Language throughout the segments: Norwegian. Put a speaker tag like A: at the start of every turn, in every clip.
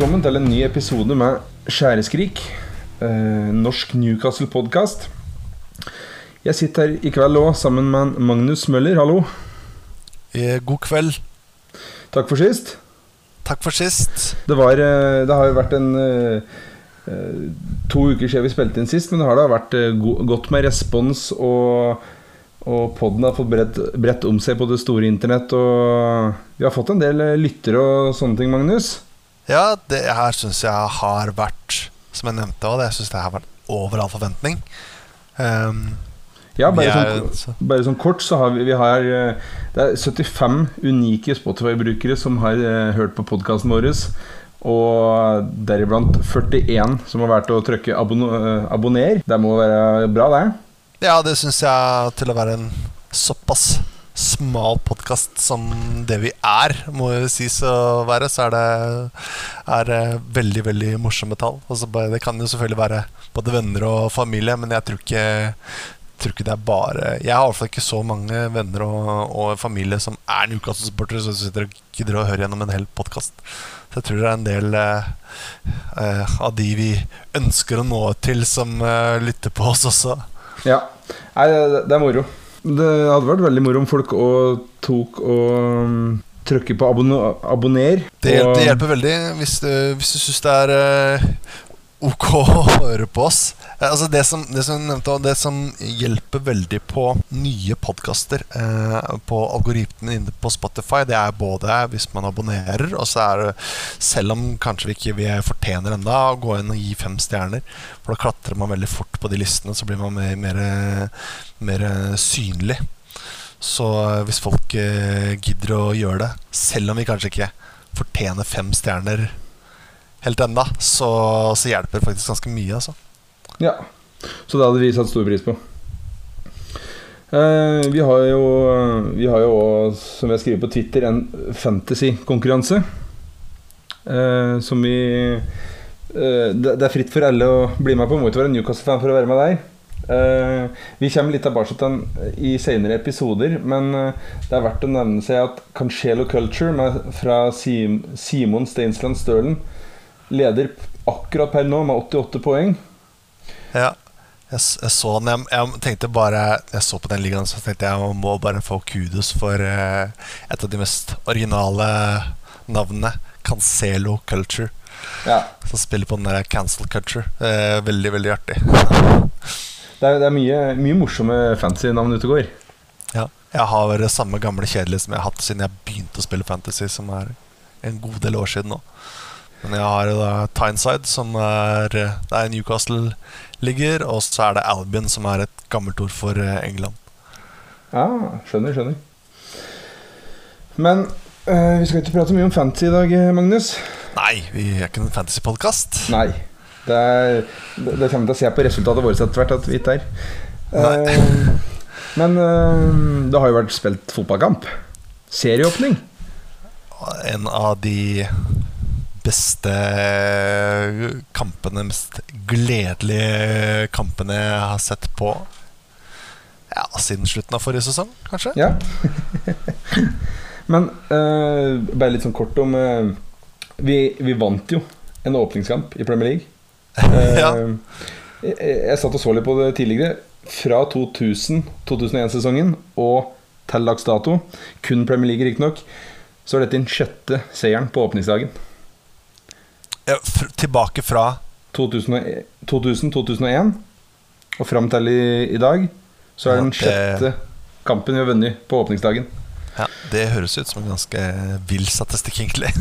A: velkommen til en ny episode med Skjæreskrik. Eh, norsk Newcastle-podkast. Jeg sitter her i kveld òg sammen med Magnus Møller. Hallo.
B: Eh, God kveld.
A: Takk for sist.
B: Takk for sist.
A: Det, var, eh, det har jo vært en eh, To uker siden vi spilte inn sist, men det har da vært godt med respons, og, og podden har fått bredt, bredt om seg på det store internett. Og vi har fått en del lyttere og sånne ting, Magnus.
B: Ja, det her syns jeg har vært, som jeg nevnte òg, jeg syns det har vært over all forventning. Um,
A: Ja, bare,
B: er-
A: sånn,
B: så-
A: bare sånn kort så har vi, vi har, eh, Det er 75 unike Spotify-brukere som har uh, hørt på podkasten vår. Og deriblant 41 som har vært å trykke abon eh, 'abonner'. Det må være bra, det.
B: Ja, det syns jeg til å være en såpass smal podkast som det vi er, må jo sies å være, så er det er veldig, veldig morsomme tall. Altså, det kan jo selvfølgelig være både venner og familie, men jeg tror ikke tror ikke det er bare Jeg har i hvert fall ikke så mange venner og, og familie som er Newcastle-supportere, som sitter og gidder å høre gjennom en hel podkast. Så jeg tror det er en del eh, eh, av de vi ønsker å nå til, som eh, lytter på oss også.
A: Ja. Nei, det, det er moro. Det hadde vært veldig moro om folk og tok og um, trykker på 'abonner'.
B: Det, hjel-
A: og-
B: det hjelper veldig hvis du, hvis du syns det er eh, ok å høre på oss. Eh, altså det, som, det, som nevnte, det som hjelper veldig på nye podkaster eh, på algoritmen inne på Spotify, det er både hvis man abonnerer, og så er det Selv om kanskje vi ikke vi fortjener enda å gå inn og gi fem stjerner, for da klatrer man veldig fort på de listene, så blir man mer, mer, mer synlig. Så eh, hvis folk eh, gidder å gjøre det, selv om vi kanskje ikke fortjener fem stjerner helt enda, så, så hjelper det faktisk ganske mye. Altså.
A: Ja. Så det hadde vi satt stor pris på. Eh, vi har jo Vi har jo også, som jeg skriver på Twitter, en fantasy-konkurranse. Eh, som vi eh, det, er fritt for alle å bli med på. Må ikke være Newcastle-fan for å være med der. Eh, vi kommer litt tilbake til i senere episoder, men eh, det er verdt å nevne seg at Cancelo Culture med, fra Sim, Simon Steinsland Stølen leder akkurat per nå med 88 poeng.
B: Ja, jeg, jeg så den jeg, jeg tenkte bare Jeg så på den ligaen så tenkte jeg jeg må bare få kudos for eh, et av de mest originale navnene. Cancelo Culture.
A: Ja,
B: Som spiller på den der cancel culture. Eh, veldig, veldig artig.
A: det er, det er mye, mye morsomme fancy navn ute og går.
B: Ja. Jeg har det samme gamle kjedelige som jeg har hatt siden jeg begynte å spille Fantasy, som er en god del år siden nå. Men jeg har jo da Tyneside, som er Der Newcastle ligger, og så er det Albion, som er et gammelt ord for eh, England.
A: Ja, skjønner, skjønner. Men eh, vi skal ikke prate mye om fantasy i dag, eh, Magnus.
B: Nei, vi er ikke en fantasy-podkast.
A: Nei. Det, er, det, det kommer til å se på resultatet vårt etter hvert at vi ikke er. Men eh, det har jo vært spilt fotballkamp. Serieåpning.
B: En av de beste kampene, mest gledelige kampene jeg har sett på ja, siden slutten av forrige sesong, kanskje.
A: Ja. Men uh, bare litt sånn kort om uh, vi, vi vant jo en åpningskamp i Premier League. Uh,
B: Ja.
A: jeg, jeg satt og så litt på det tidligere. Fra 2000-2001-sesongen og til dags dato, kun Premier League riktignok, så er dette den sjette seieren på åpningsdagen.
B: Tilbake fra
A: 2000-2001 og fram til i, i dag, så er det den sjette kampen vi har vunnet på åpningsdagen.
B: Ja, Det høres ut som en ganske vill statistikk, egentlig.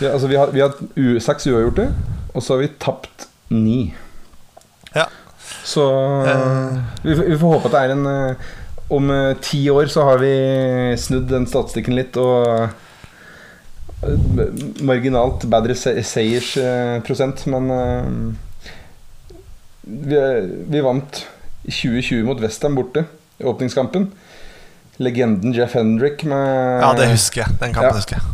A: Ja, altså vi har, vi har u seks uavgjorte, og så har vi tapt ni.
B: Ja.
A: Så
B: uh,
A: vi, vi får håpe at det er en eh, Om eh, ti år så har vi snudd den statistikken litt og marginalt bedre se seiersprosent, men eh, vi, vi vant 2020 mot Westham borte i åpningskampen. Legenden Jeff Hendrick med
B: Ja, det husker jeg. Den kampen
A: Ja.
B: husker jeg.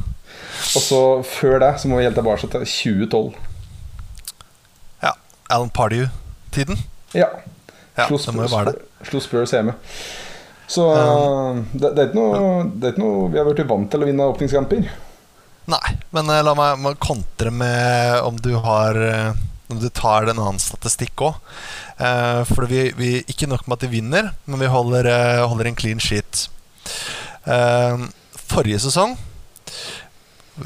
A: Og så før det så må vi helt tilbake til 2012.
B: Ja, Alan Pardew-tiden.
A: Ja.
B: Ja,
A: Slo. Spurs- Spurs hjemme. Så det, det, er ikke noe, det er ikke noe Vi har blitt vant til å vinne åpningskamper.
B: Nei, men la meg, kontre med om du har Om du tar en annen statistikk òg. Eh, for vi, vi, ikke nok med at de vinner, men vi holder, holder en clean sheet. Eh, forrige sesong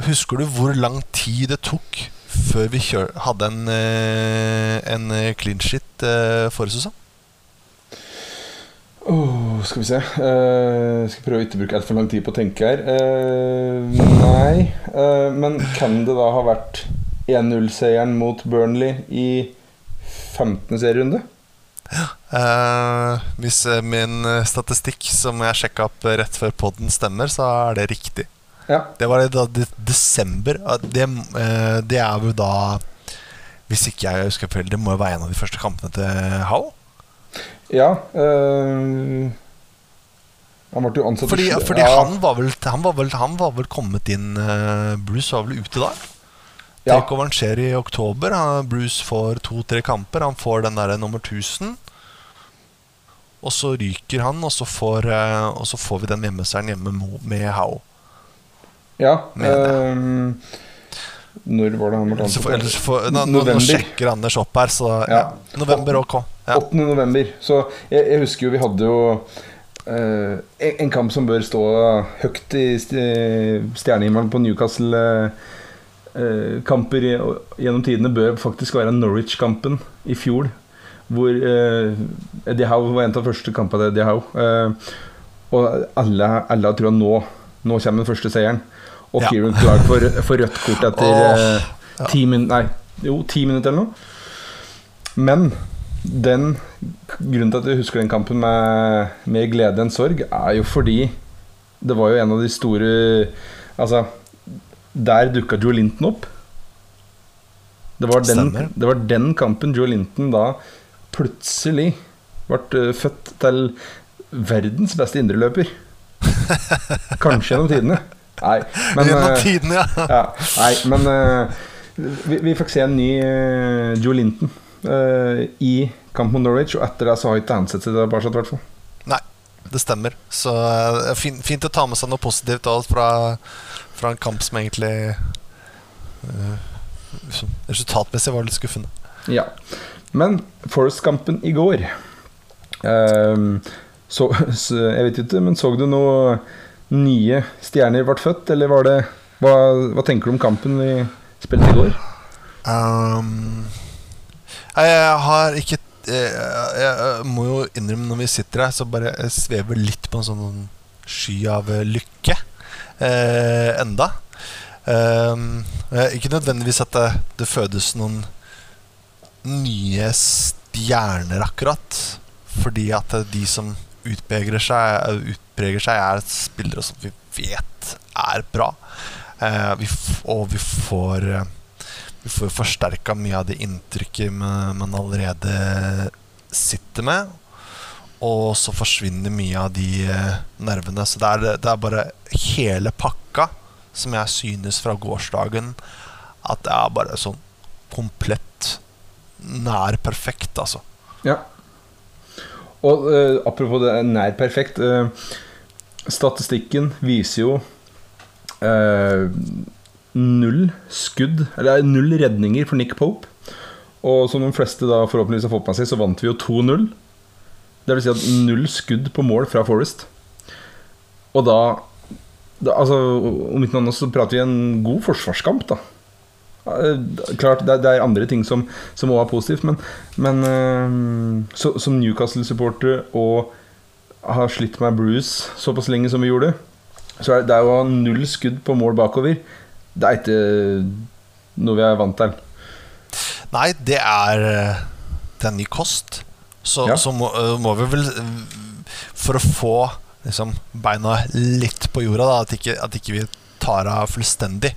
B: Husker du hvor lang tid det tok før vi hadde en, en clean sheet forrige sesong?
A: Oh, skal vi se uh, Skal prøve å ikke bruke altfor lang tid på å tenke her. Uh, nei. Uh, men kan det da ha vært 1-0-seieren mot Burnley i 15. serierunde?
B: Ja. hvis min statistikk som jeg sjekka opp rett før poden stemmer, så er det riktig.
A: Ja.
B: Det var da desember. Det, det, er jo da Hvis ikke jeg husker feil, det må jo være en av de første kampene til Hall?
A: Ja. Øh, han ble jo ansatt
B: Fordi, fordi ja. han, var vel, han, var vel, han, var vel, kommet inn uh, Bruce var vel ute da? Ja. Takeoveren skjer i oktober. Bruce får to-tre kamper. Han får den der nummer 1000. Og så ryker han, og så får, uh, og så får vi den hjemmeseieren hjemme med How.
A: Ja. Øh, når var det han ble
B: ansatt? Nå, nå, sjekker Anders opp her, så ja. November OK.
A: Ja. 8. november. Så jeg, jeg, husker jo vi hadde jo uh, en, en, kamp som bør stå høyt i stjernehimmelen på Newcastle. Uh, kamper gjennom tidene bør faktisk være Norwich-kampen i fjor. Hvor uh, Eddie Howe var en av de første kampene til Eddie Howe. Og alle, alle tror at nå, nå kommer den første seieren. Og ja. Kieran Clark får, får, rødt kort etter oh, ti, min nei, jo, ti minutter eller noe. Men den grunnen til at jeg husker den kampen med mer glede enn sorg, er jo fordi det var jo en av de store Altså, der dukka Joe Linton opp. Det var, den, det var den kampen Joe Linton da plutselig ble uh, født til verdens beste indreløper. Kanskje gjennom tidene. Nei,
B: men uh, tidene, ja.
A: ja. Nei, men uh, vi, vi, fikk se en ny Joe Linton uh, i kamp mot Norwich, og etter det så har ikke han sett seg det i hvert fall.
B: Nei, det stemmer. Så uh, fint, fint, å ta med seg noe positivt fra, fra, en kamp som egentlig uh, resultatmessig var litt skuffende.
A: Ja. Men Forest-kampen i går um, så, så, Jeg vet ikke, men så du noe nye stjerner ble født, eller var det Hva, hva tenker du om kampen vi spilte i går?
B: Um, jeg har ikke Jeg må jo innrømme når vi sitter her, så bare svever litt på en sånn sky av lykke eh, enda. Eh, ikke nødvendigvis at det, det, fødes noen nye stjerner, akkurat. Fordi at de som utpreger seg, utpreger seg er spillere som vi vet er bra. Eh, vi og vi får vi får jo forsterka mye av det inntrykket man allerede sitter med. Og så forsvinner mye av de eh, nervene. Så det er, det er bare hele pakka som jeg synes fra gårsdagen at det er bare sånn komplett nær perfekt, altså.
A: Ja. Og uh, apropos det nær perfekt uh, Statistikken viser jo uh, null skudd, eller null redninger for Nick Pope. Og som de fleste da forhåpentligvis har fått med seg, så vant vi jo 2-0. Det vil si at null skudd på mål fra Forest. Og da, da altså, Om ikke noe annet så prater vi en god forsvarskamp, da. Klart, det, er andre ting som, som også er positivt, men, men uh, så, som Newcastle-supporter og har slitt med Bruce såpass lenge som vi gjorde, så er det, det er jo null skudd på mål bakover det er ikke noe vi er vant til.
B: Nei, det er Det er ny kost. Så, ja. så må, øh, må, vi vel For å få liksom, beina litt på jorda, da, at, ikke, at ikke vi tar av fullstendig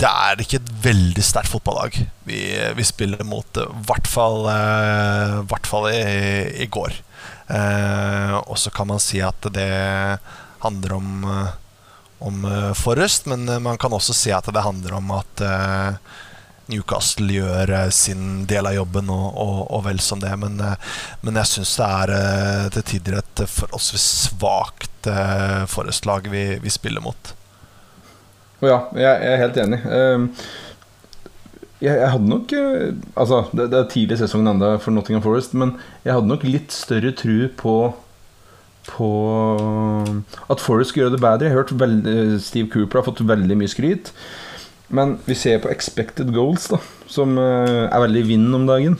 B: det er ikke et veldig sterkt fotballag vi, vi, spiller mot. I hvert fall, eh, hvert fall i, i, går. Eh, og så kan man si at det handler om eh, om uh, Forrest, men uh, man kan også si at det handler om at uh, Newcastle gjør sin del av jobben, og, og, og vel som det. Men, men jeg syns det er til tider et forholdsvis svakt Forrest-lag vi, vi, spiller mot.
A: Ja, jeg, er helt enig. Ehm, jeg, jeg hadde nok eh, Altså, det, det er tidlig i sesongen enda for Nottingham Forest, men jeg hadde nok litt større tru på på at Forest gjør det bedre. Jeg har hørt veldig, Steve Cooper har fått veldig mye skryt. Men vi ser på expected goals, da som eh, er veldig i vinden om dagen.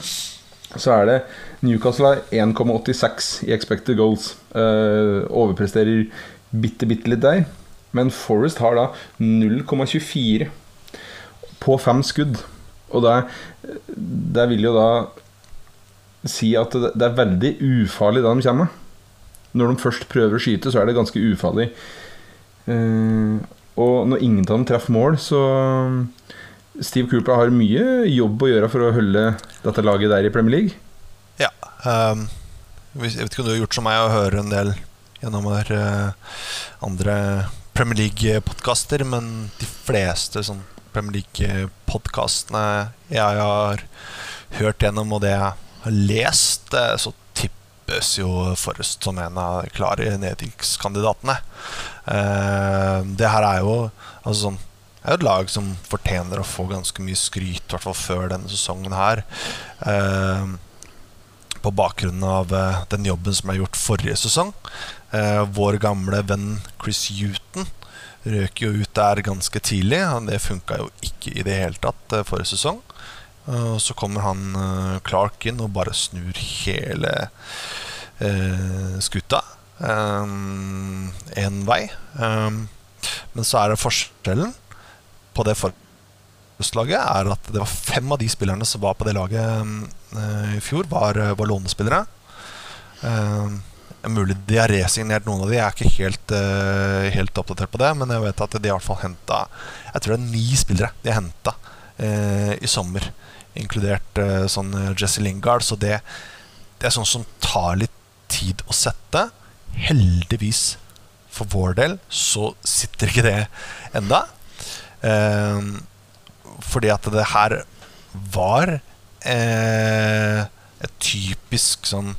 A: Så er det Newcastle har 1,86 i expected goals. Uh, overpresterer bitte, bitte litt der. Men Forest har da 0,24 på fem skudd. Og det, det vil jo da si at det, det er veldig ufarlig da de kommer. Når de først prøver å skyte, så er det ganske ufarlig. Uh, og når ingen av dem treffer mål, så Steve Cooper har mye jobb å gjøre for å holde dette laget der i Premier League.
B: Ja. Um, jeg vet ikke om du har gjort som meg og hører en del gjennom uh, andre Premier League-podkaster, men de fleste sånn Premier League-podkastene jeg har hørt gjennom, og det jeg har lest, så tippes jo Forrest som en av klare nedrykkskandidatene. Uh, det her er jo altså sånn er jo et lag som fortjener å få ganske mye skryt, i hvert fall før denne sesongen her. Eh, på bakgrunn av eh, den jobben som er gjort forrige sesong. Eh, vår gamle venn Chris Huton røk jo ut der ganske tidlig. Det funka jo ikke i det hele tatt eh, forrige sesong. Og så kommer han eh, Clark inn og bare snur hele eh, skuta én vei. men så er det forskjellen på det forslaget, er at det var fem av de spillerne som var på det laget i fjor, var, eh, var lånespillere. Mulig de har resignert noen av de, jeg er ikke helt, helt, oppdatert på det. Men jeg vet at de i hvert fall henta Jeg tror det er ni spillere de har henta i sommer. Inkludert uh, sånn Jesse Lingard. Så det, det, er sånn som tar litt tid å sette. Heldigvis for vår del så sitter ikke det enda. Eh, fordi at det her var eh, et typisk sånn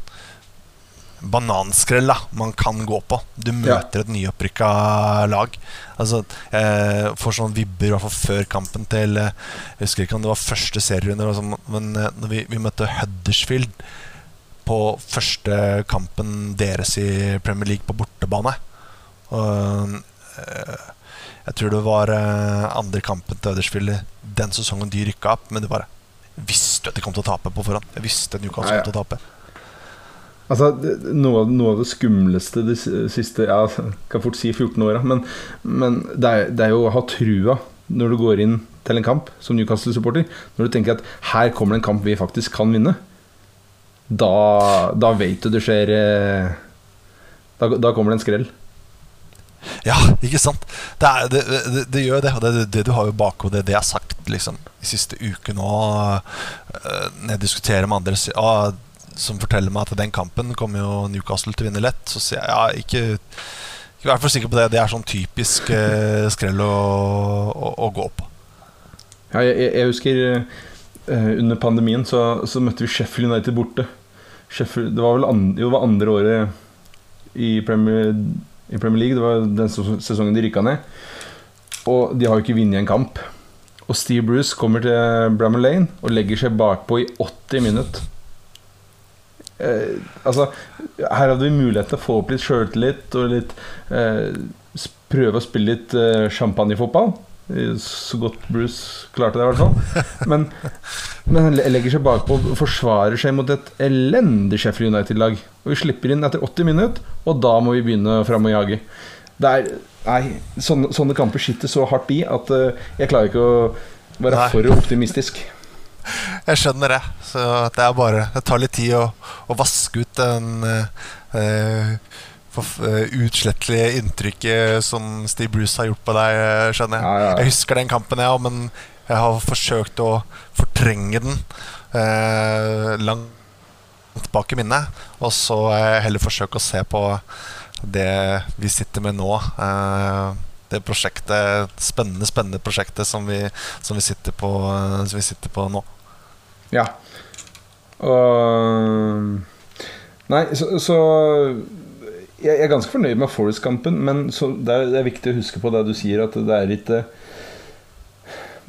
B: bananskrell da man kan gå på. Du møter ja. et nyopprykka lag. Altså, eh, Får sånn vibber i hvert fall før kampen til eh, Jeg husker ikke om det var første serierunde, sånn, men eh, når vi, vi, møtte Huddersfield på første kampen deres i Premier League på bortebane og, eh, jeg tror det var eh, andre kampen til Huddersfield den sesongen de rykka opp. Men det bare visste at de kom til å tape på forhånd. Jeg visste at Newcastle ja. kom til å tape.
A: Altså, noe, noe, av det skumleste de siste ja, kan fort si 14 åra, men, men det, er, det, er, jo å ha trua når du går inn til en kamp som Newcastle-supporter. Når du tenker at her kommer det en kamp vi faktisk kan vinne. Da, da vet du det skjer eh, da, da kommer det en skrell.
B: Ja, ikke sant? Det, er, det, det, det gjør det. Og det, du har jo bakhodet, det jeg har sagt liksom, i siste uke nå, uh, når jeg diskuterer med andre uh, som forteller meg at den kampen kommer jo Newcastle til å vinne lett, så sier jeg ja, ikke, ikke vær for sikker på det. Det er sånn typisk eh, skrell å, å, å, gå på.
A: Ja, jeg, jeg husker under pandemien så, så, møtte vi Sheffield United borte. Sheffield, det var vel andre, jo, det var andre året i Premier i Premier League. Det var den sesongen de rykka ned. Og de har jo ikke vunnet en kamp. Og Steve Bruce kommer til Bramall Lane og legger seg bakpå i 80 minutter. Eh, altså, her hadde vi mulighet til å få opp litt sjøltillit og litt eh, Prøve å spille litt eh, champagnefotball. Så godt Bruce klarte det, i hvert fall. Men, men han legger seg bakpå og forsvarer seg mot et elendig Sheffield United-lag. Og vi slipper inn etter 80 minutter, og da må vi begynne fram og jage. Det er, nei, sånne, sånne, kamper sitter så hardt i at uh, jeg klarer ikke å være nei. for optimistisk.
B: Jeg skjønner det. Så det er bare Det tar litt tid å, å vaske ut den uh, Eh, utslettelige inntrykket som Steve Bruce har gjort på deg, eh, skjønner jeg. Ja, ja. Jeg husker den kampen, jeg òg, men jeg har forsøkt å fortrenge den eh, langt bak i minnet. Og så heller forsøke å se på det vi sitter med nå. Eh, det prosjektet, spennende, spennende prosjektet som vi, som vi, sitter, på, som vi sitter på nå.
A: Ja. Og Nei, så, så jeg er ganske fornøyd med Forest-kampen, men det er, det, er, viktig å huske på det du sier, at det er ikke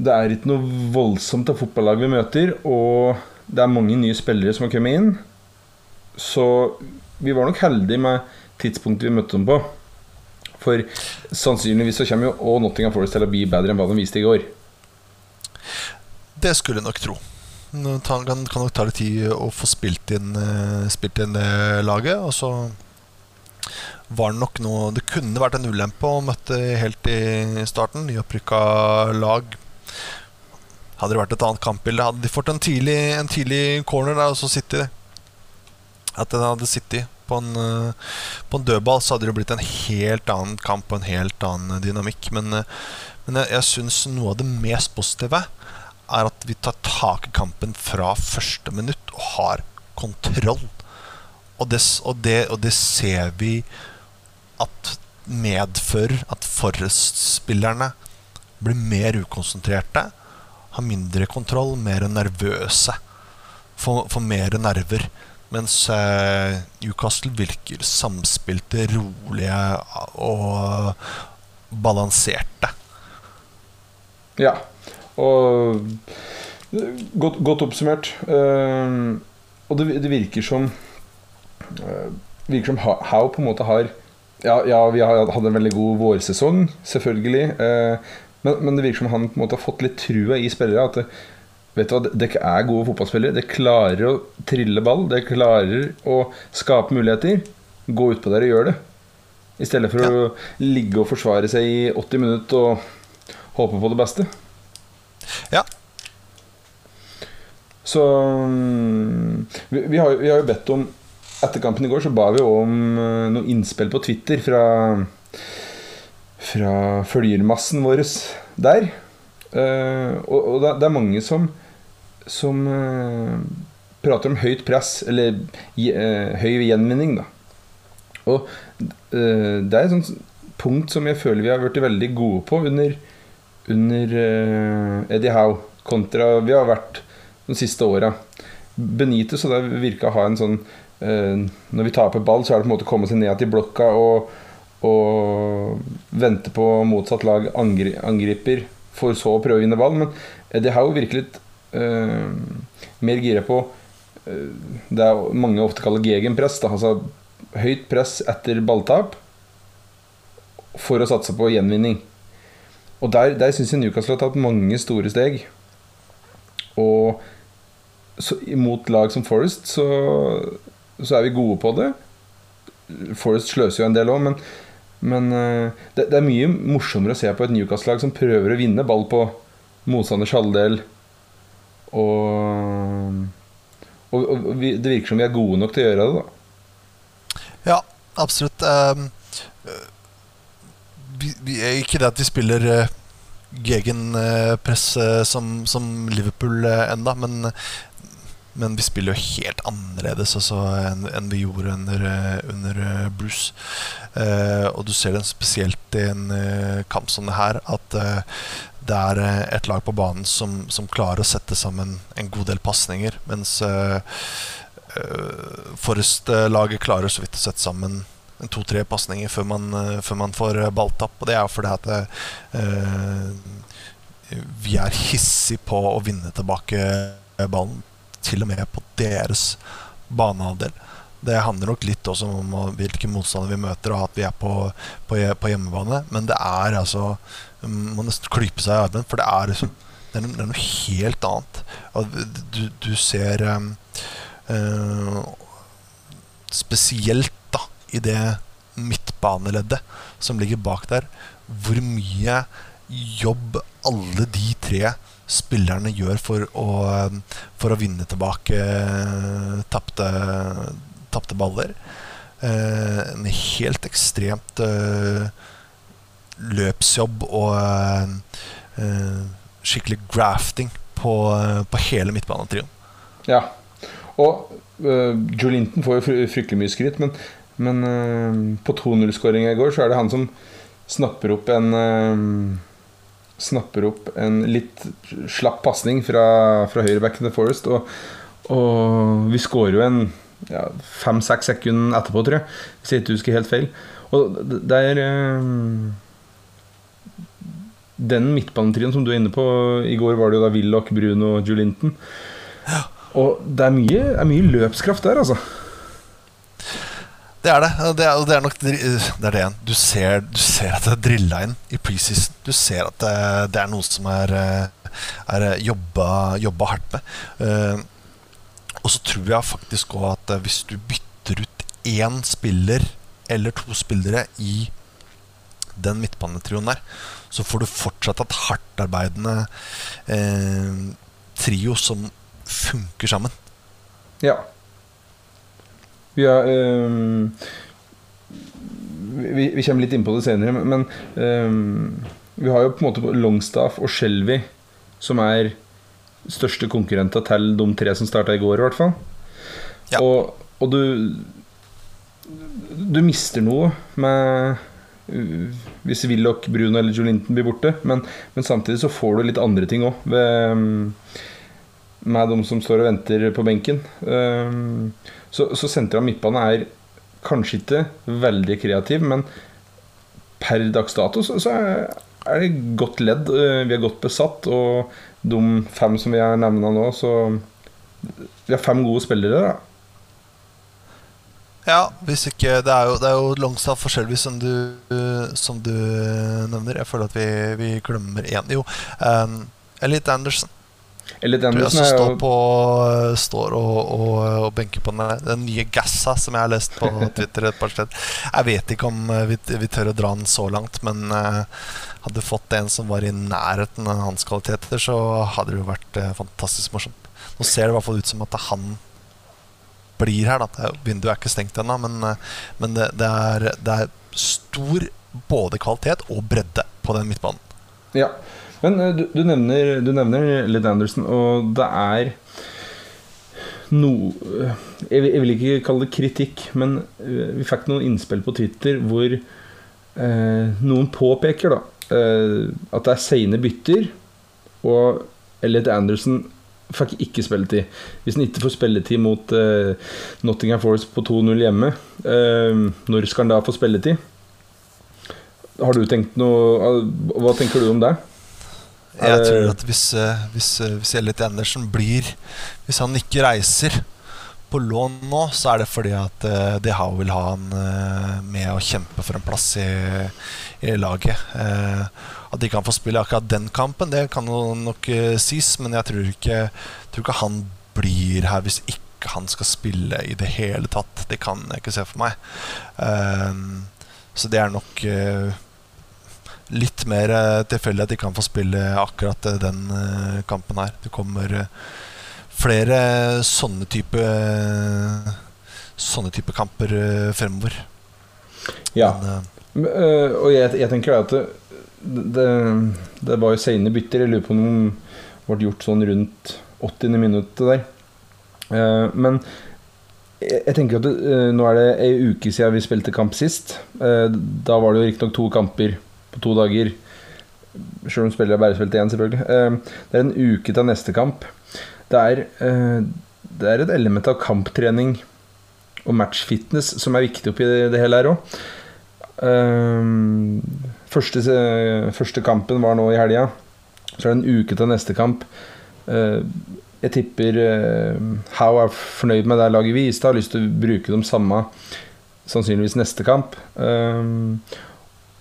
A: det er ikke noe voldsomt av fotballag vi møter, og det er mange nye spillere som har kommet inn. Så vi var nok heldige med tidspunktet vi møtte dem på. For sannsynligvis så kommer jo òg Nottingham Forest til å bli bedre enn hva de viste i går.
B: Det skulle jeg nok tro. Det kan, nok ta litt tid å få spilt inn, eh, spilt inn laget. Og så var det nok noe Det kunne vært en ulempe å møte helt i starten. Nyopprykka lag. Hadde det vært et annet kampbilde, hadde de fått en tidlig, en tidlig corner der, og så City At den hadde sittet på en, eh, på en dødball, så hadde det blitt en helt annen kamp og en helt annen dynamikk. Men, eh, men jeg, jeg syns noe av det mest positive er at vi tar tak i kampen fra første minutt og har kontroll. Og det, og det, og det ser vi at medfører at Forrest-spillerne blir mer ukonsentrerte, har mindre kontroll, mer nervøse. Får mer nerver. Mens eh, Newcastle virker samspilte, rolige og balanserte.
A: Ja. Og godt, godt oppsummert. Uh, og det, det, virker som uh, Virker som How på en måte har Ja, ja vi har hatt en veldig god vårsesong, selvfølgelig. Uh, men, men, det virker som han på en måte har fått litt trua i spillere. At det, vet du hva, dere er gode fotballspillere. Dere klarer å trille ball. Dere klarer å skape muligheter. Gå utpå der og gjør det. I stedet for ja. å ligge og forsvare seg i 80 minutter og håpe på det beste.
B: Ja.
A: Så vi, vi, har, vi, har, jo bedt om Etter kampen i går så ba vi om uh, noen innspill på Twitter fra Fra følgermassen vår der. Uh, og, og det, det, er mange som Som uh, prater om høyt press, eller høy gjenvinning, da. Og det er et sånt punkt som jeg føler vi har blitt veldig gode på under under Eddie Howe kontra vi har vært de siste åra. Benitez så det virka å ha en sånn Når vi taper ball, så er det på en måte å komme seg ned til blokka og, og vente på motsatt lag angri angriper, for så å prøve å vinne ball. Men Eddie Howe virker litt mer gira på det er mange ofte kaller gegenpress. Da, altså høyt press etter balltap for å satse på gjenvinning. Og der, der syns jeg Newcastle har tatt mange store steg. Og så, mot lag som Forest så, så, er vi gode på det. Forest sløser jo en del òg, men, men uh, det, det, er mye morsommere å se på et Newcastle-lag som prøver å vinne ball på motstanders halvdel. Og, og, og vi, det virker som vi er gode nok til å gjøre det, da.
B: Ja, absolutt. Uh, vi, vi, ikke det at vi spiller uh, gegenpress uh, som, som, Liverpool uh, enda, men, men vi spiller jo helt annerledes altså, enn, en vi gjorde under, under Bruce. og du ser det spesielt i en kamp som det her, at det er et lag på banen som, som, klarer å sette sammen en god del pasninger, mens Forrest-laget klarer så vidt å sette sammen to-tre pasninger før, uh, før, man får eh, balltapp. Og det er fordi at uh, vi er hissige på å vinne tilbake ballen, til og med på deres banehalvdel. Det handler nok litt også om hvilke motstandere vi møter, og at vi er på, på, på hjemmebane. Men det er altså Man må nesten klype seg i armen, for det er, liksom, det er, det er noe helt annet. Du, du, ser um, uh, Spesielt i det midtbaneleddet som ligger bak der, hvor mye jobb alle de tre spillerne gjør for å, for å vinne tilbake tapte, tapte baller. Uh, en helt ekstremt eh, løpsjobb og uh, skikkelig grafting på, på hele midtbanetrioen.
A: Ja. Og uh, Joe Linton får jo fryktelig mye skryt, men men uh, på 2-0-skåringa i går så er det han som snapper opp en uh, Snapper opp en litt slapp pasning fra, fra høyrebacken til Forest. Og, og vi skårer jo en ja, fem-seks sekunder etterpå, tror jeg. Hvis jeg ikke husker helt feil. Og det er den midtbanetrioen som du er inne på I går var det jo da Willoch, Bruno og Julinton. Og det er mye, er mye løpskraft der, altså.
B: Det er det. Det er, det er nok det er det igjen. Du ser, du ser at det er drilla inn i preseason. Du ser at det, det er noe som er, er jobba, jobba hardt med. Uh, og så tror jeg faktisk òg at hvis du bytter ut én spiller eller to spillere i den midtbanetrioen der, så får du fortsatt et hardtarbeidende eh, trio som funker sammen.
A: Ja. Vi, er, um, vi, vi, kommer litt inn på det senere, men um, vi har jo på en måte Longstaff og Shelby som er største konkurrenter til de tre som starta i går, i hvert fall. Ja. Og, og, du Du mister noe med hvis Willoch, Bruno eller Jolinton blir borte. Men, men, samtidig så får du litt andre ting òg med de som står og venter på benken. Så, så senteret av midtbane er kanskje ikke veldig kreativ, men per dags dato så, så er det godt ledd. Vi er godt besatt, og de fem som vi har nevna nå, så Vi har fem gode spillere, da.
B: Ja, hvis ikke Det er jo, det er jo Longstaff forskjellig som du, som du nevner. Jeg føler at vi, vi glemmer én. Jo, um, Elite Anderson.
A: Elite Anderson
B: er jo står, på, står og, og, og, benker på den, den, nye Gassa som jeg har lest på Twitter et par steder. Jeg vet ikke om vi, vi tør å dra den så langt, men uh, hadde fått en som var i nærheten av hans kvaliteter, så hadde det jo vært uh, fantastisk morsomt. Nå ser det i hvert fall ut som at det er han blir her. Da. Vinduet er ikke stengt ennå, men, eh, men det, det, er, det, er, stor både kvalitet og bredde på den midtbanen.
A: Ja, men eh, du, du, nevner, du nevner Litt Anderson, og det er noe jeg, jeg, vil ikke kalle det kritikk, men eh, vi fikk noen innspill på Twitter hvor eh, noen påpeker da eh, at det er seine bytter, og Elliot Anderson fikk ikke spilletid. Hvis han ikke får spilletid mot uh, Nottingham Forest på 2-0 hjemme, uh, når skal han da få spilletid? Har du tenkt noe Hva tenker du om det?
B: Jeg tror at hvis, hvis, hvis Elliot Andersen blir Hvis han ikke reiser på lån nå, så er det fordi at uh, De Hau vil ha han uh, med å kjempe for en plass i, i laget. Uh, at de kan få spille akkurat den kampen, det kan nok uh, sies, men jeg tror ikke, tror ikke, han blir her hvis ikke han skal spille i det hele tatt. Det kan jeg ikke se for meg. Um, så det er nok uh, litt mer tilfeldig at de kan få spille akkurat den kampen her. Det kommer flere sånne type Sånne type kamper fremover.
A: Ja. Men, og jeg, jeg tenker at det, det var jo sene bytter. Jeg lurer på om det ble gjort sånn rundt 80. minuttet der. Uh, men jeg, tenker at det, uh, nå er det ei uke siden vi spilte kamp sist. Uh, da var det jo riktignok to kamper på to dager. Selv om spillere bare spilte én, selvfølgelig. det er en uke til neste kamp. Det er, det er et element av kamptrening og matchfitness som er viktig oppi det hele her òg. Første, første, kampen var nå i helga. Så er det en uke til neste kamp. Eh, jeg tipper eh, How er fornøyd med det laget vi viste. Har lyst til å bruke dem samme sannsynligvis neste kamp. Eh,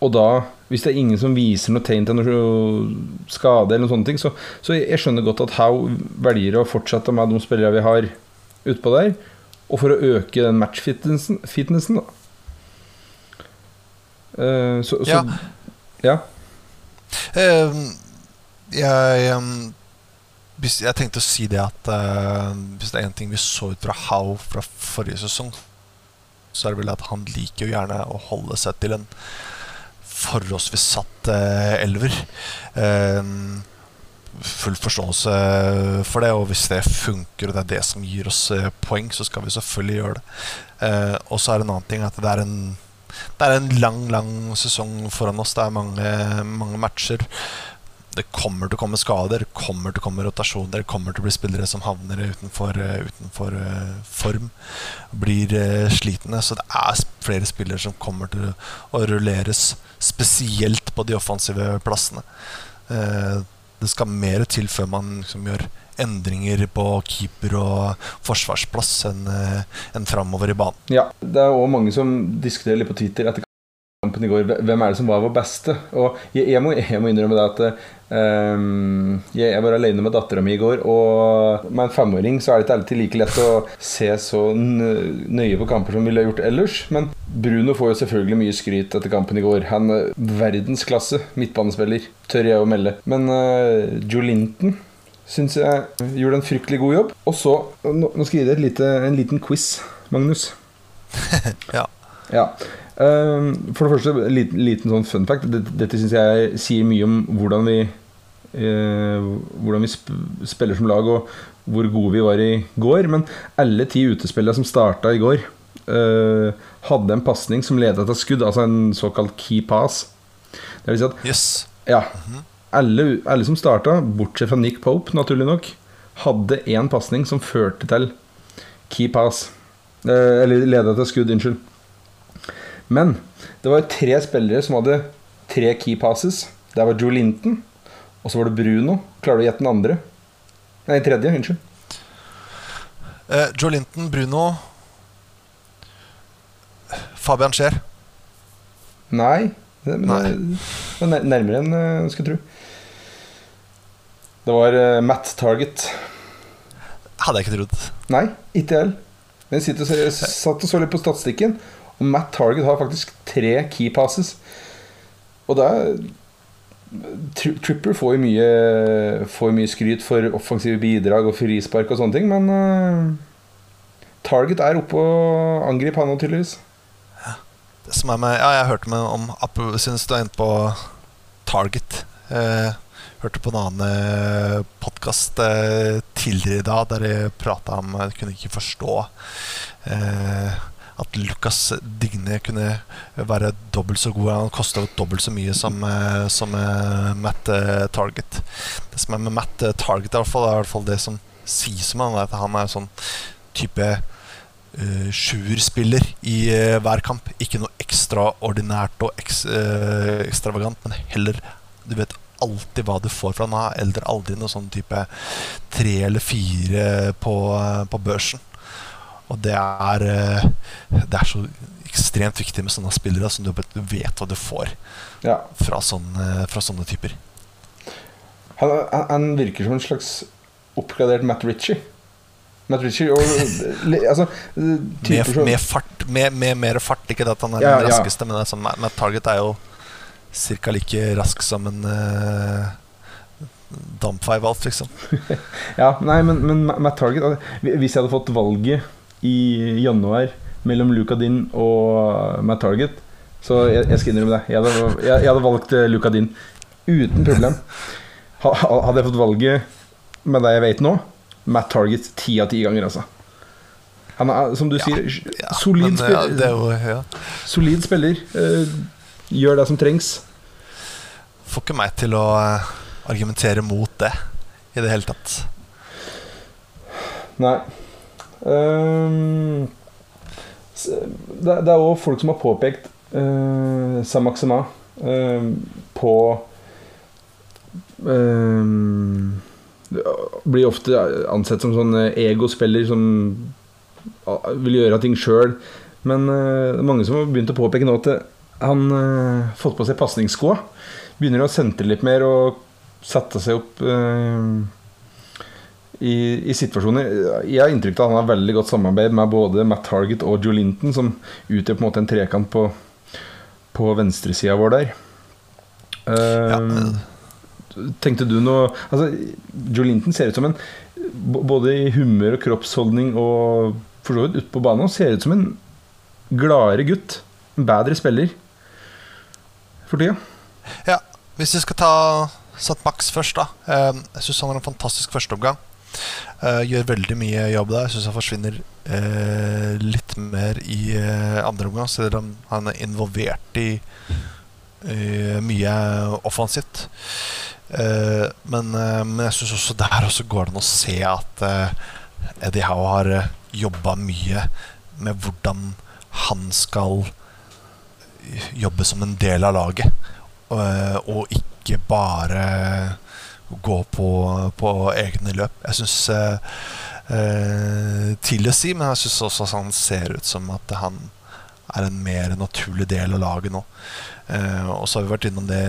A: og da, hvis det er ingen som viser noe tegn til noe skade, eller noen sånne ting, så, så jeg skjønner godt at How velger å fortsette med de spillere vi har utpå der, og for å øke den matchfitnessen, fitnessen, da. så, så ja. Ja.
B: Uh, jeg, um, jeg tenkte å si det at uh, hvis det er én ting vi så ut fra How fra forrige sesong, så er det vel at han liker jo gjerne å holde seg til en forholdsvis satt uh, elver. Uh, full forståelse for det, og hvis det funker, og det er det som gir oss poeng, så skal vi selvfølgelig gjøre det. og så er det en annen ting at det er en det er en lang, lang sesong foran oss. Det er mange, mange matcher. Det kommer til å komme skader, det kommer til å komme rotasjoner, det kommer til å bli spillere som havner utenfor, utenfor uh, form, blir uh, slitne. Så det er flere spillere som kommer til å rulleres, spesielt på de offensive plassene. Eh, det skal mer til før man liksom gjør endringer på keeper og forsvarsplass enn en framover i banen.
A: Ja, det er òg mange som diskuterer litt på Twitter etter kampen i går. Hvem er det som var vår beste? Og jeg, jeg, må, jeg må, innrømme det at um, jeg, jeg, var alene med dattera mi i går, og med en femåring så er det ikke alltid like lett å se så nøye på kamper som vi ville gjort ellers. Men Bruno får jo selvfølgelig mye skryt etter kampen i går. Han er verdensklasse midtbanespiller, tør jeg å melde. Men uh, Joe Linton syns jeg gjorde en fryktelig god jobb. Og så Nå, nå skal jeg gi deg en liten quiz, Magnus.
B: ja.
A: ja. Um, for det første, en liten, liten sånn fun fact. Dette, dette syns jeg sier mye om hvordan vi uh, Hvordan vi sp spiller som lag, og hvor gode vi var i går. Men alle ti utespillere som starta i går, uh, hadde en pasning som leda til skudd, altså en såkalt key pass.
B: Det vil si at yes.
A: Ja. -hmm alle, alle som starta, bortsett fra Nick Pope, naturlig nok, hadde én pasning som førte til key pass. Eh, eller leda til skudd, unnskyld. Men det var jo tre spillere som hadde tre key passes. Der var Joe Linton, og så var det Bruno. Klarer du å gjette den andre? Nei, den tredje. Unnskyld.
B: Uh, Joe Linton, Bruno Fabian Scheer.
A: Nei. Det, men, er nærmere enn jeg skulle tro. Det var uh, Matt Target.
B: Hadde jeg ikke trodd.
A: Nei, ikke jeg Men jeg og satt og så litt på statistikken, og Matt Target har faktisk tre key passes. Og da tri Tripper får jo mye, mye skryt for offensive bidrag og frispark og sånne ting, men uh, Target er oppe og angriper han tydeligvis.
B: Ja. Det som er med Ja, jeg hørte med om Synes du er inne på Target. Uh, hørte på en annen eh, podkast eh, tidligere i dag der de prata om Jeg kunne ikke forstå eh, at Lucas Digne kunne være dobbelt så god. Han kosta dobbelt så mye som, eh, som eh, Matt Target. Det som er med Matt Target, i hvert fall, er i hvert fall det som sies om han, at han er sånn type uh, sjuerspiller i uh, hver kamp. Ikke noe ekstraordinært og eks, uh, ekstravagant, men heller du vet alltid hva du får fra han. Eller aldri noe sånn type tre eller fire på, på børsen. Og det er, eh, det er så ekstremt viktig med sånne spillere som du vet hva du får ja. fra, sånne, fra, sånne, typer.
A: Han, han, virker som en slags oppgradert Matt Ritchie. Matt Ritchie og, altså,
B: med, med, fart, med, med, mer fart. Ikke at han er ja, den raskeste, ja. men altså, Matt Target er jo ca. like rask som en uh, dampveivalt, liksom.
A: ja, nei, men, men Matt Target altså, Hvis jeg hadde fått valget i januar mellom Luca Din og Matt Target, så jeg, jeg skal innrømme det. Jeg hadde, jeg, jeg hadde valgt Luka Luca Din uten problem. Ha, hadde jeg fått valget med det jeg vet nå, Matt Target ti av ti ganger, altså. Han er, som du ja, sier, ja, solid, det, spiller, det jo, solid spiller. Uh, Gjør det som trengs.
B: Får ikke meg til å eh, argumentere mot det i det hele tatt.
A: Nei. Um, det, er òg folk som har påpekt uh, Samaxema uh, på um, Blir ofte ansett som sånn egospiller som vil gjøre ting sjøl. Men uh, mange som har begynt å påpeke nå at han uh, fått på seg pasningsskoa. Begynner å sentre litt mer og sette seg opp uh, i, i, situasjoner. Jeg har inntrykk av at han har veldig godt samarbeid med både Matt Target og Joe Linton, som utgjør på en måte en trekant på, på venstresida vår der. Uh, ja. Tenkte du noe Altså, Joe Linton ser ut som en Både i humør og kroppsholdning og for så vidt ute på banen ser ut som en gladere gutt. En bedre spiller for tida.
B: Ja, hvis vi skal ta Satt Max først, da. Ehm, jeg syns han har en fantastisk førsteomgang. Uh, gjør veldig mye jobb der. Syns han forsvinner uh, litt mer i uh, andre omgang, selv om han er involvert i mye offensivt. men, jeg syns også der også går det an å se at Eddie Howe har uh, jobba mye med hvordan han skal jobbe som en del av laget. Og, ikke bare gå på, på egne løp. Jeg syns eh, eh, Til å si, men jeg syns også at han ser ut som at han er en mer naturlig del av laget nå. Eh, og så har vi vært innom det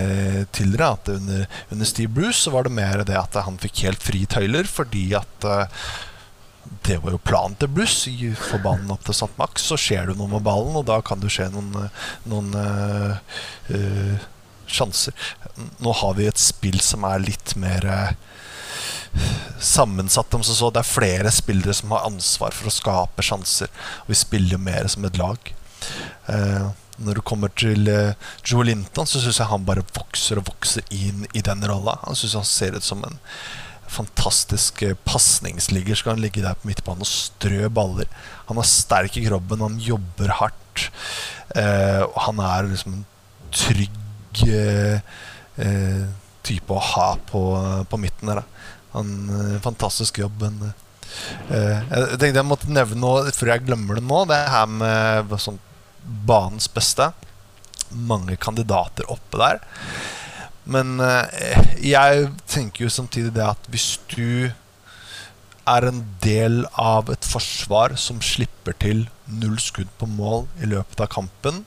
B: tidligere, at under, under, Steve Bruce så var det mer det at han fikk helt fri tøyler fordi at eh, det var jo planen til Bruce. Får ballen opp til St. Max, så skjer det noe med ballen, og da kan det skje noen, noen uh, uh, sjanser. Nå har vi et spill som er litt mer uh, sammensatt. Om så, det er flere spillere som har ansvar for å skape sjanser. Og vi spiller jo mer som et lag. når det kommer til Joe Linton, så syns jeg han bare vokser og vokser inn i den rolla. Han syns han ser ut som en fantastisk eh, pasningsligger. Skal han ligge der på midtbanen og strø baller. Han er sterk i kroppen, han jobber hardt. Eh, han er liksom en trygg eh, eh type å ha på, på midten der. Han, eh, fantastisk jobb. Men, eh, jeg tenkte jeg måtte nevne noe før jeg glemmer det nå. Det her med sånn, banens beste. Mange kandidater oppe der. Men eh, jeg tenker jo samtidig det at hvis du er en del av et forsvar som slipper til null skudd på mål i løpet av kampen,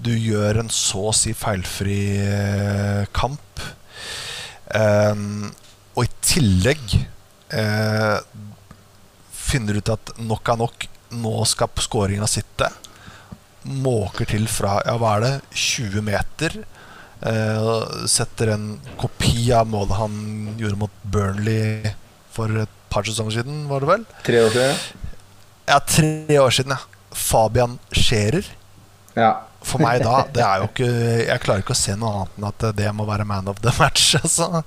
B: du gjør en så å si feilfri eh, kamp, Um, og i tillegg uh, finner ut at nok er nok, nå skal skåringa sitte, måker til fra ja, hva er det, 20 meter Uh, setter en kopi av målet han gjorde mot Burnley for et par sesonger siden, var det vel?
A: Tre år siden?
B: Ja, tre år siden, ja. Fabian Scherer.
A: Ja.
B: For meg da, det er jo ikke Jeg klarer ikke å se noe annet enn at det må være man of the match, altså.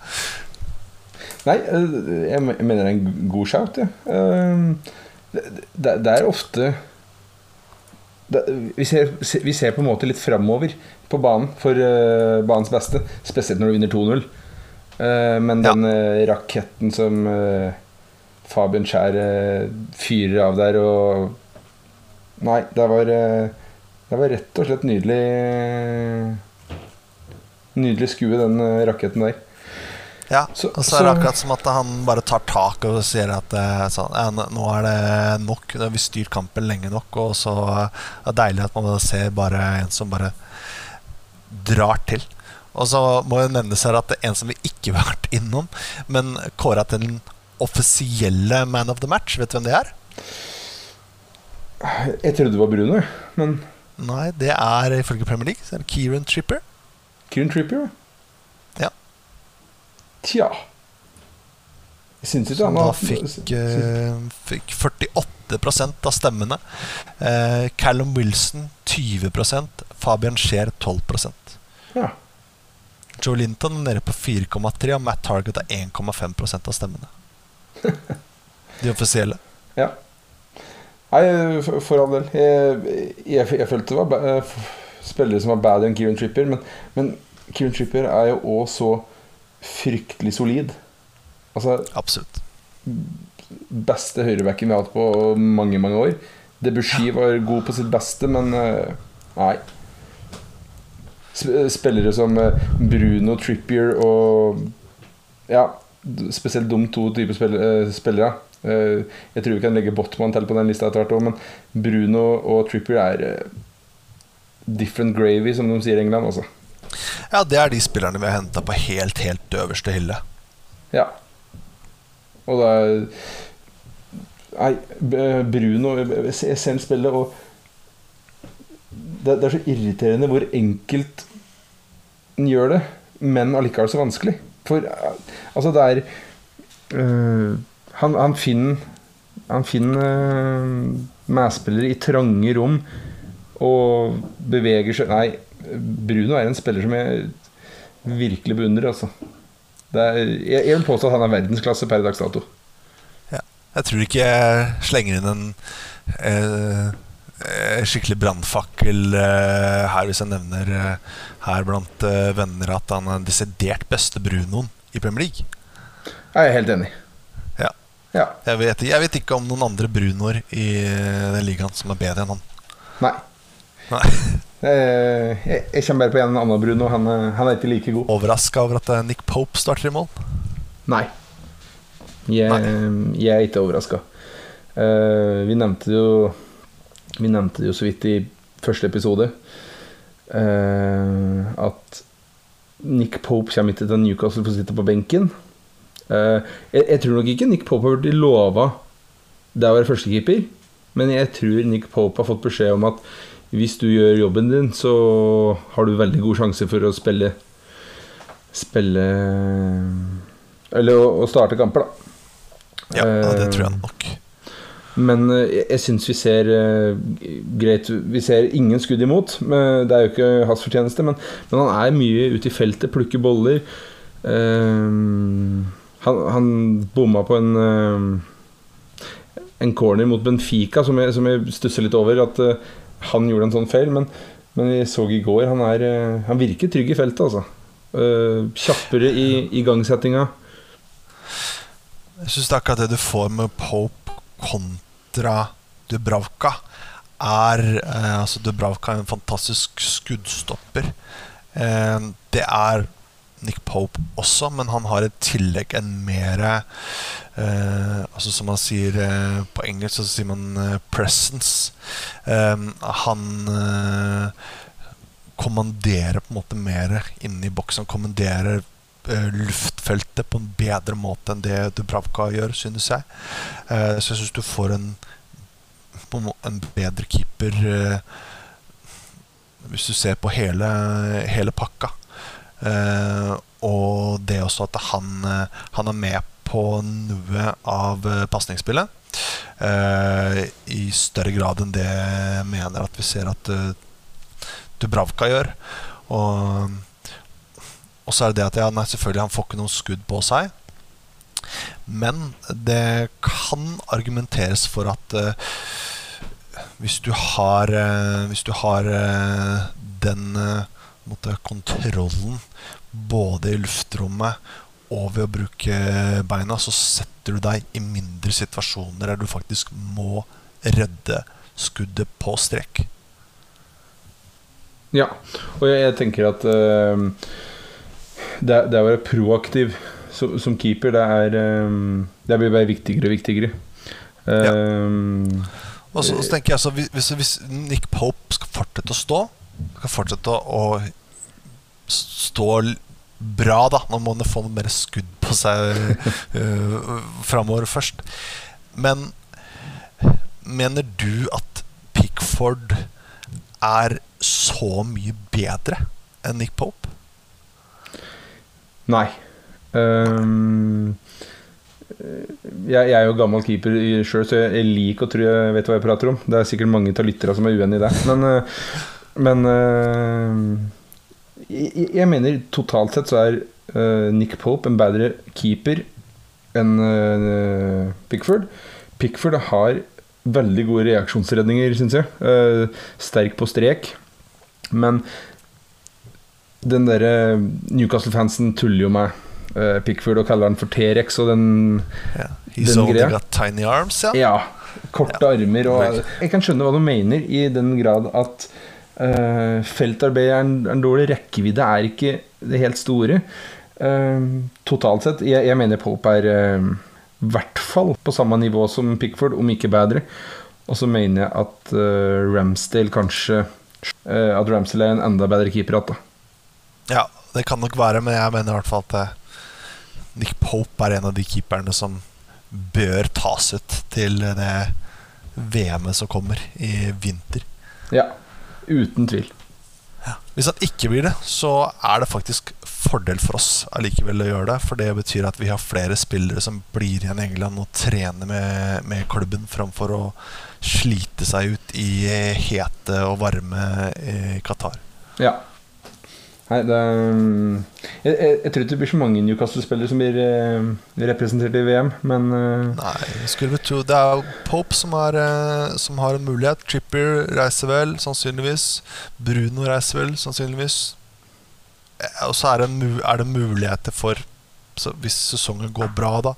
A: Nei, eh, jeg mener det er en god shout, ja. Eh, det, det er ofte vi ser, vi ser, på en måte litt framover på banen for uh, banens beste. Spesielt når du vinner 2-0. Uh, eh, men den ja. raketten som Fabian Skjær fyrer av der og Nei, det var, det var rett og slett nydelig Nydelig skue, den raketten der.
B: Ja, så, og så er det akkurat som at han bare tar tak og sier at sånn, ja, nå er det nok. Vi styrt kampen lenge nok, og så er det deilig at man ser bare en som bare drar til. Og så må jo nevnes her at det er en som vi ikke har vært innom, men kåra til den offisielle man of the match. Vet du hvem det er?
A: Jeg trodde det var Bruno, men
B: Nei, det er ifølge Premier League så er det Kieran Tripper.
A: Kieran Tripper,
B: ja.
A: Tja Jeg syns ikke
B: han da fikk, uh, fikk 48% av stemmene. Uh, Callum Wilson 20% Fabian Scheer 12
A: ja.
B: Joe Linton er nede på 4,3, og Matt Target er 1,5% av stemmene. De offisielle.
A: Ja. Nei, for, all del. Jeg, jeg, jeg, følte det var uh, spillere som var bedre enn Kieran Tripper, men, men Kieran Tripper er jo òg så fryktelig solid. Altså
B: Absolutt.
A: Beste høyrebacken vi har hatt på mange, mange år. Debussy var god på sitt beste, men uh, nei. Spillere som uh, Bruno Trippier og Ja, spesielt de to typer spillere. Uh, jeg tror vi kan legge Botman til på den lista etter hvert òg, men Bruno og Trippier er different gravy, som de sier i England. Altså.
B: Ja, det er de spillerne vi har henta på helt, helt øverste hylle.
A: Ja. Og det er Nei, Bruno Jeg ser ham spille, og det, det, er så irriterende hvor enkelt han gjør det, men allikevel så vanskelig. For altså, det er øh, han, han, finner Han finner øh, medspillere i trange rom og beveger seg Nei, Bruno er en spiller som jeg virkelig beundrer, altså. Er, jeg, jeg, vil påstå at han er verdensklasse per dags dato.
B: Ja. Jeg tror ikke jeg slenger inn en eh, eh skikkelig brannfakkel eh, her, hvis jeg nevner eh, her blant eh, venner at han er den desidert beste Brunoen i Premier League.
A: Jeg er helt enig.
B: Ja. Jeg, vet, jeg, vet, ikke om noen andre Brunoer i den ligaen som er bedre enn han.
A: Nei.
B: Nei.
A: Jeg, jeg, jeg kommer bare på en annen Bruno. Han, er- han er ikke like god.
B: Overraska over at eh, Nick Pope starter i mål?
A: Nei. Jeg, jeg er ikke overraska. vi nevnte det jo Vi nevnte det jo så vidt i første episode uh, at Nick Pope kommer ikke til Newcastle for å sitte på benken. Eh, jeg, jeg tror nok ikke Nick Pope har blitt lova det å være førstekeeper, men jeg tror Nick Pope har fått beskjed om at hvis du gjør jobben din, så har du veldig god sjanse for å spille Spille Eller å, å starte kamper, da.
B: Ja, det tror
A: Eh,
B: jeg nok.
A: Men eh, jeg, jeg syns vi ser eh, greit Vi ser ingen skudd imot. Men det er jo ikke hans fortjeneste, men, men han er mye ute i feltet, plukker boller. Eh, han, han bomma på en eh, En corner mot Benfica som jeg, som jeg stusser litt over. At eh, han gjorde en sånn feil, men, men vi så i går Han, er, eh, han virker trygg i feltet, altså. Kjappere i igangsettinga.
B: Jeg syns akkurat det du får med Pope kontra Dubravka, er eh, Altså, Dubravka er en fantastisk skuddstopper. Eh, det er Nick Pope også, men han har i tillegg en mer eh, Altså Som man sier eh, på engelsk, så sier man eh, 'presence'. Eh, han eh, kommanderer på en måte mer inne i boksen. Kommanderer eh, luftfeltet på en bedre måte enn det Dubravka gjør, synes jeg. Eh, så jeg syns du får en, en bedre keeper hvis du ser på hele, hele pakka. Eh, og det også at han, eh, han er med på noe av eh, pasningsspillet. I større grad enn det mener at vi ser at Dubravka gjør. Og og så er det det at ja, nei, selvfølgelig han får ikke noen skudd på seg. Men det kan argumenteres for at uh, hvis du har uh, Hvis du har uh, den måte, kontrollen både i luftrommet og ved å bruke beina, så setter du deg i mindre situasjoner der du faktisk må redde skuddet på strek.
A: Ja, og jeg, jeg tenker at uh, det, det å være proaktiv som, som keeper, det er um, Det blir bare viktigere og viktigere. Ja
B: Og så, så tenker jeg altså, hvis- hvis Nick Pope skal fortsette å stå Skal fortsette å, å stå bra, da Nå må han få noe mer skudd på seg uh, framover først. Men mener du at Pickford er så mye bedre enn Nick Pope?
A: Nei. Um, jeg, jeg er jo gammel keeper sjøl, så jeg, liker å tro jeg vet hva jeg prater om. Det er sikkert mange av lytterne som er uenig i det. Men, eh, men uh, jeg, jeg mener totalt sett så er uh, Nick Pope en bedre keeper enn uh, Pickford. Pickford har veldig gode reaksjonsredninger, syns jeg. Sterk på strek. Men den derre Newcastle-fansen tuller jo med Pickford og kaller han for T-rex og den
B: yeah.
A: Den greia.
B: tiny arms, ja.
A: Ja, korte armer og Jeg kan skjønne hva du mener, i den grad at eh, feltarbeid er en, en dårlig rekkevidde, er ikke det helt store. Uh, totalt sett. Jeg, jeg mener Pope er eh, i hvert fall på samme nivå som Pickford, om ikke bedre. Og så mener jeg at eh, Ramsdale kanskje eh, At Ramsdale er en enda bedre keeper igjen.
B: Ja, det kan nok være, men jeg mener i hvert fall at eh, Nick Pope er en av de keeperne som bør tas ut til det VM-et som kommer i vinter.
A: Ja, uten tvil.
B: Hvis han ikke blir det, så er det faktisk fordel for oss allikevel å gjøre det. For det betyr at vi har flere spillere som blir igjen i England og trener med, med klubben, framfor å slite seg ut i hete og varme i Qatar.
A: Ja. Nei, det er, jeg, jeg, jeg tror ikke det blir så mange Newcastle-spillere som blir eh, representert i VM, men eh,
B: Nei, skulle vi tro Det er Pope som, er, eh, som har en mulighet. Trippier reiser vel, sannsynligvis. Bruno reiser vel, sannsynligvis. Eh, Og så er er det muligheter for Hvis sesongen går bra, da.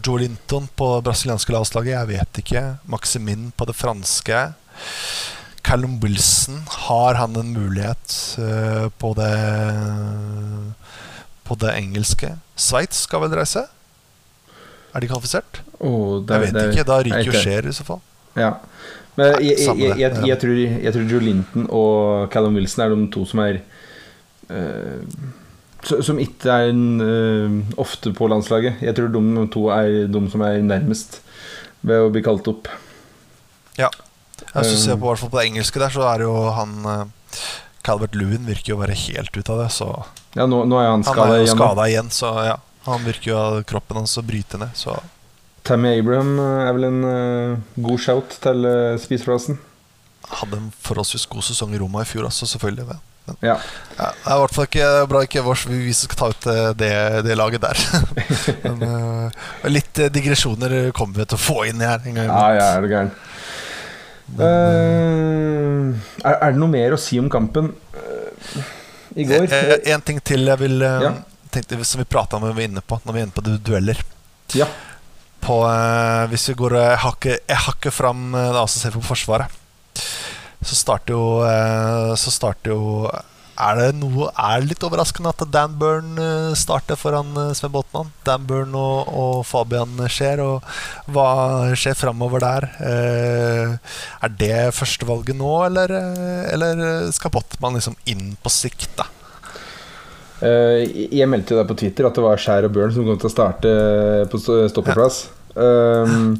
B: Joe Linton på det brasilianske landslaget, jeg vet ikke. Maximin på det franske. Callum Wilson, har han en mulighet uh, på det På det engelske? Sveits skal vel reise? Er de kvalifisert?
A: Oh, det,
B: jeg vet
A: det,
B: ikke. Da ryker jo
A: skjer.
B: Scheer i så fall.
A: Ja. Men
B: Nei,
A: jeg, jeg, jeg, jeg, tror, jeg tror Joe Linton og Callum Wilson er de to som er uh, Som ikke er eh, ofte på landslaget. Jeg tror de to er de som er nærmest ved å bli kalt opp.
B: Ja. Hvis du
A: Um,
B: ser på, i hvert fall på det engelske der, så er jo han eh, Calvert Lewin virker jo å være helt ute av det. Så
A: Ja, nå, nå er han
B: han er jo
A: igjen. da.
B: skada igjen, så ja. Han virker jo av kroppen hans å bryte ned. Så
A: Tammy Abraham eh, er vel en uh, god shout til uh, spiseplassen.
B: hadde en forholdsvis god sesong i Roma i fjor også, selvfølgelig. Men, men
A: Ja.
B: ja, det er i hvert fall ikke bra ikke vårs, vi som skal ta ut det, det laget der. men, uh, litt digresjoner kommer vi til å få inn her en gang.
A: ja, ja, er du gæren.
B: Men,
A: Eh, er, er det noe mer å si om kampen uh, i går?
B: Eh, eh, En ting til jeg vil
A: Ja.
B: tenkte, Som vi prata om vi var inne på når vi er inne på dueller.
A: Ja.
B: På, uh, hvis vi går eh, hakket, jeg hakker fram det ser på Forsvaret, så starter jo Så starter jo Er det noe Er det litt overraskende at Dan Burn eh, starter foran eh, Sven Botman? Dan Burn og, og Fabian Skjer, og hva skjer framover der? Eh, er det førstevalget nå, eller, eller skal Botman liksom inn på sikt, da?
A: Jeg meldte jo deg på Twitter at det var Skjær og Børn som kom til å starte på stoppeplass. Ja. Um,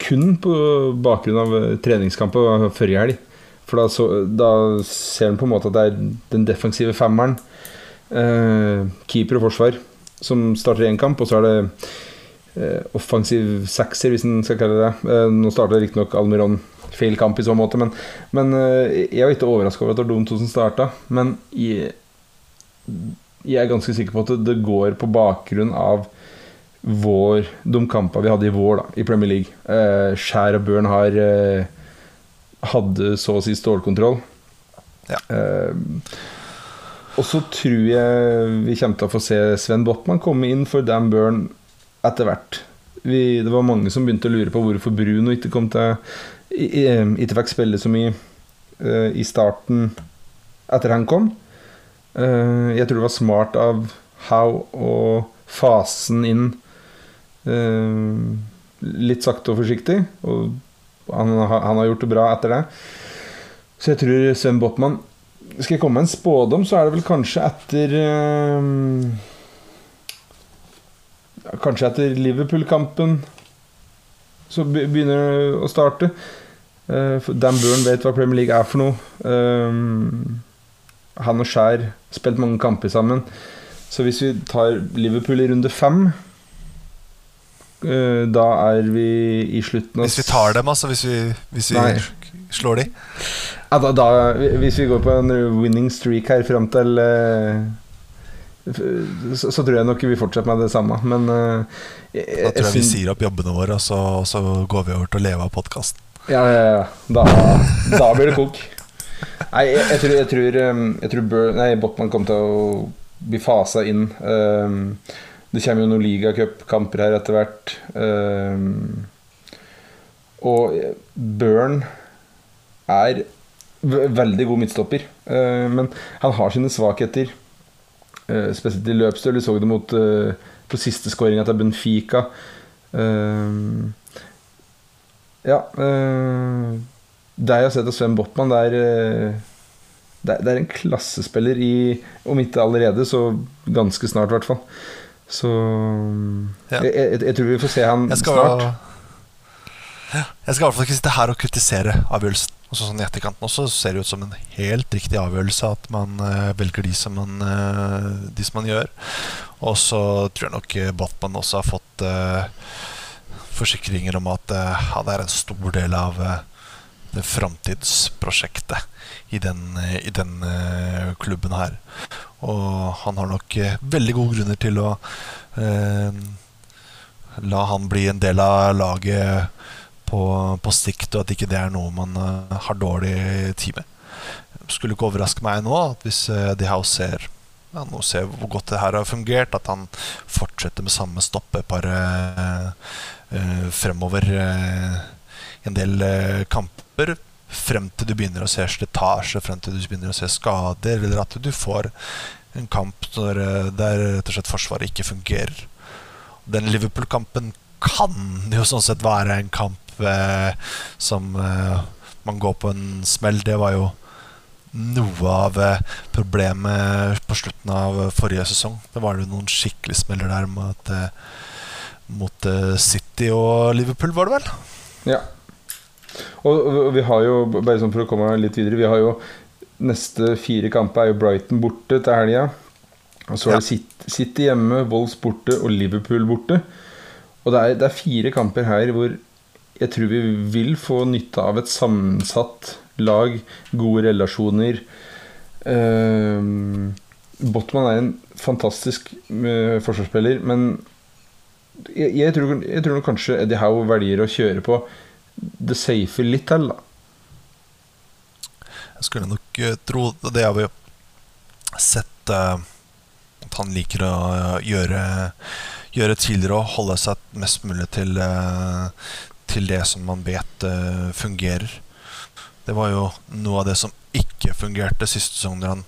A: kun på bakgrunn av treningskampen forrige helg. For da, så, da ser en på en måte at det er den defensive femmeren, eh, keeper og forsvar, som starter én kamp, og så er det eh, offensiv sekser, hvis en skal kalle det det. Eh, nå starter riktignok Almiron feil kamp i så måte, men, men eh, jeg var ikke overraska over at det var som starta. Men jeg, jeg er ganske sikker på at det går på bakgrunn av vår, de kampene vi hadde i vår da, i Premier League. Eh, Skjær og Børn har eh, hadde så å si stålkontroll.
B: Ja.
A: Eh, og så tror jeg vi kommer til å få se Sven Botman komme inn for Dan Burn etter hvert. Vi, det var mange som begynte å lure på hvorfor Bruno ikke kom til Ikke fikk spille så mye eh, i starten etter han kom. Eh, jeg tror det var smart av How å fasen inn eh, litt sakte og forsiktig. Og han, han har gjort det bra etter det. Så jeg tror Sven Botman Skal jeg komme med en spådom, så er det vel kanskje etter øh, Kanskje etter Liverpool-kampen så begynner det å starte. Uh, Dan Burn vet hva Premier League er for noe. Uh, han og Skjær spilt mange kamper sammen. Så hvis vi tar Liverpool i runde fem Da er vi i slutten av
B: Hvis vi tar dem, altså. Hvis vi, hvis vi slår de.
A: ja, da, da, Hvis vi går på en winning streak her fram til eh, så, så tror jeg nok vi fortsetter med det samme. Men eh, jeg,
B: Da tror jeg vi sier opp jobbene våre, og så, så går vi over til å leve av podkasten.
A: Ja, ja, ja. Da, da blir det kok. Nei, jeg, jeg tror, jeg tror, jeg tror Botman kommer til å bli fasa inn. Um, det kommer jo noen ligacupkamper her etter hvert. Um, og Burn er veldig god midtstopper. Uh, men han har sine svakheter. Uh, spesielt i løpsdøl. Vi så det mot uh, på siste skåringa til Benfica. Um, ja uh, Det jeg har sett av Sven Botman, det er Det er en klassespiller i Om ikke allerede, så ganske snart, i hvert fall. Så
B: Ja.
A: jeg, jeg, jeg tror vi får se han
B: Jeg skal,
A: snart.
B: Ja, jeg skal i hvert fall ikke sitte her og kritisere avgjørelsen. Og så sånn i etterkanten også ser det ut som en helt riktig avgjørelse at man uh, velger de som man, uh, de som man gjør. Og så tror jeg nok eh, Botman også har fått uh, forsikringer om at eh, det er en stor del av det framtidsprosjektet i den, i den klubben her. Og han har nok eh, veldig gode grunner til å eh, la han bli en del av laget på, på sikt, og at ikke det er noe man eh, har dårlig tid med. Skulle ikke overraske meg nå at hvis The De House ser ja, nå ser hvor godt det her har fungert, at han fortsetter med samme stoppepar eh, fremover eh, en del eh, kamper. Frem til du begynner å se slitasje, frem til du begynner å se skader, eller at du får en kamp der, der rett og slett Forsvaret ikke fungerer. Den Liverpool-kampen kan jo sånn sett være en kamp eh, som eh, man går på en smell. Det var jo noe av eh, problemet på slutten av forrige sesong. Det var jo noen skikkelig smeller der mot, eh, mot eh, City og Liverpool, var det vel?
A: Ja. Og, og vi har jo, bare sånn for å komme litt videre Vi har jo neste fire kamper er jo Brighton borte til helga. Og så er det City- City hjemme, Wolves borte og Liverpool borte. Og det er, det er fire kamper her hvor jeg tror vi vil få nytte av et sammensatt lag, gode relasjoner. Uh, Botman er en fantastisk uh, forsvarsspiller, men jeg, jeg, tror, jeg tror kanskje Eddie Howe velger å kjøre på det safe litt til, da.
B: Jeg skulle nok eh, tro Det har vi sett eh, at han liker å eh, gjøre, gjøre tidligere og holde seg mest mulig til, til det som man vet fungerer. Det var jo noe av det som ikke fungerte siste sesong da han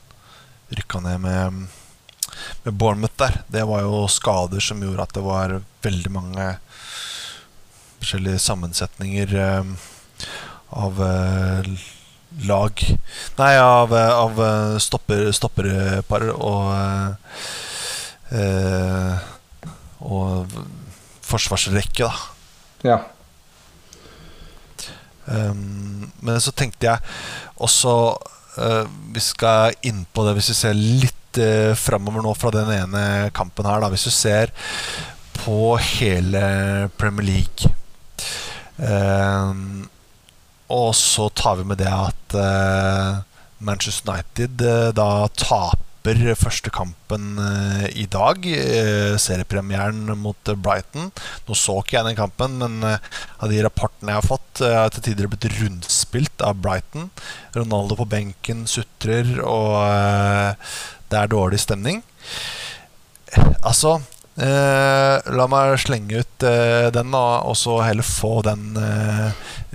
B: rykka ned med, med Bournemouth der. Det var jo skader som gjorde at det var veldig mange forskjellige sammensetninger eh, av eh, lag Nei, av, eh, av stopper, stopperpar og Og forsvarsrekke, da.
A: Ja.
B: Um, men så tenkte jeg også uh, Vi skal inn på det hvis vi ser litt uh, framover nå fra den ene kampen her. Da. Hvis du ser på hele Premier League Og så tar vi med det at uh, Manchester United uh, da taper første kampen i dag. Seriepremieren mot Brighton. Nå så ikke jeg den kampen, men av de rapportene jeg har fått, uh, har til tider blitt rundspilt av Brighton. Ronaldo på benken sutrer, og det er dårlig stemning. Altså eh, La meg slenge ut eh, den, da, og så heller få den eh,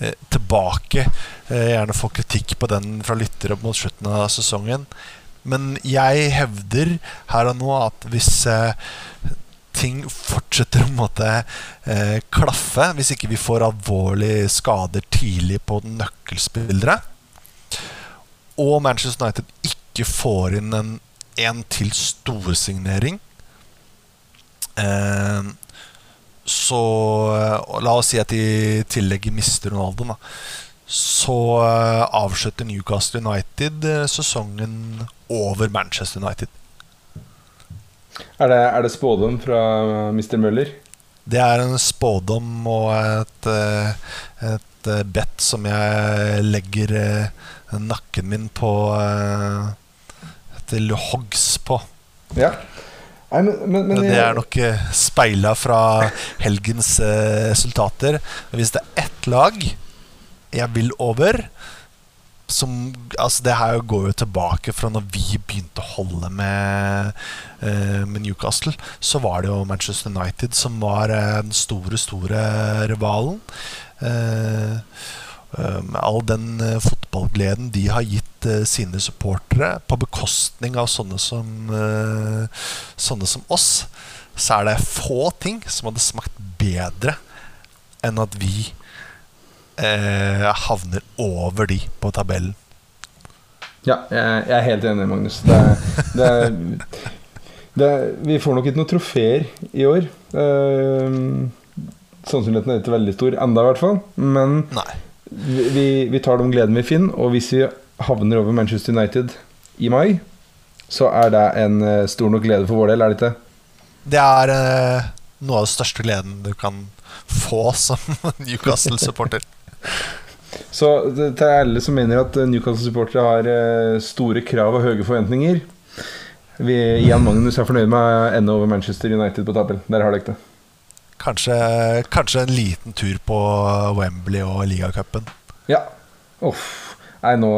B: eh, tilbake. Eh, gjerne få kritikk på den fra lyttere mot slutten av sesongen. Men jeg hevder her og nå at hvis eh, ting fortsetter å måte eh, klaffe, hvis ikke vi får alvorlige skader tidlig på nøkkelspillere, og Manchester United ikke får inn en, en til storsignering eh, Så La oss si at de i tillegg mister Ronaldo. Da. Så eh, avslutter Newcastle United eh, sesongen over Manchester United.
A: Er det, er det spådom fra Mr. Møller?
B: Det er en spådom og et, eh, et eh, bet som jeg legger eh, nakken min på eh, til hoggs på.
A: Ja. Nei, men, men, men
B: Det er nok eh, speila fra helgens eh, resultater. Hvis det er ett lag jeg vil over som, altså Det her går jo tilbake fra når vi begynte å holde med, eh, med Newcastle. Så var det jo Manchester United som var eh, den store, store rivalen. Eh, all den eh, fotballgleden de har gitt eh, sine supportere, på bekostning av sånne som, eh, sånne som oss, så er det få ting som hadde smakt bedre enn at vi eh, havner over de på tabellen.
A: Ja, jeg, er helt enig, Magnus. Det, det, det, vi får nok ikke noen trofeer i år. Sannsynligheten er ikke veldig stor enda i hvert fall. Men
B: Nei.
A: Vi, vi, tar de gleden vi finner, og hvis vi havner over Manchester United i mai, så er det en eh, stor nok glede for vår del, er det ikke?
B: Det er eh, noe av den største gleden du kan få som Newcastle-supporter.
A: Så til alle som mener at Newcastle-supportere har eh, store krav og høye forventninger vi, Jan Magnus er fornøyd med ende over Manchester United på tabellen. Der har dere det.
B: Kanskje, kanskje en liten tur på Wembley og ligacupen.
A: Ja. Uff. Nei, nå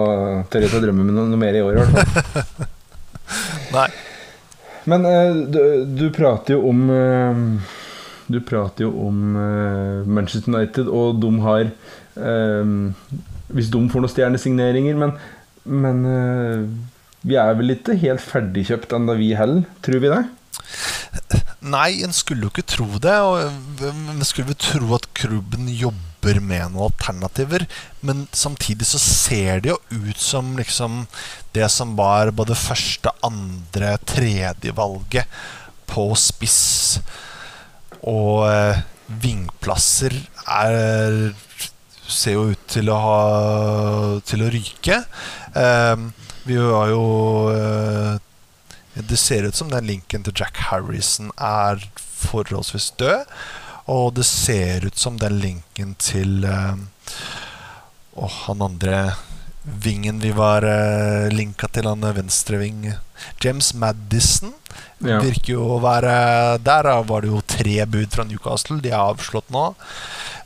A: tør jeg ikke å drømme med noe, mer i år, i hvert fall.
B: Nei.
A: Men eh, du, du prater jo om eh, du prater jo om eh, Manchester United, og de har Hvis de får noen stjernesigneringer, men, men vi er vel ikke helt ferdigkjøpt ennå, vi heller? Tror vi det?
B: Nei, en skulle jo ikke tro det. En skulle jo tro at klubben jobber med noen alternativer. Men samtidig så ser det jo ut som liksom det som var både første, andre, tredje valget på spiss og eh, vingplasser er ser jo ut til å ha Til å ryke. Eh, vi har jo eh, Det ser ut som den linken til Jack Harrison er forholdsvis død. Og det ser ut som den linken til Åh, Og han andre vingen vi var eh, linka til, han venstreving James Madison
A: Ja.
B: virker jo å være Der var det jo tre bud fra Newcastle. De er avslått nå.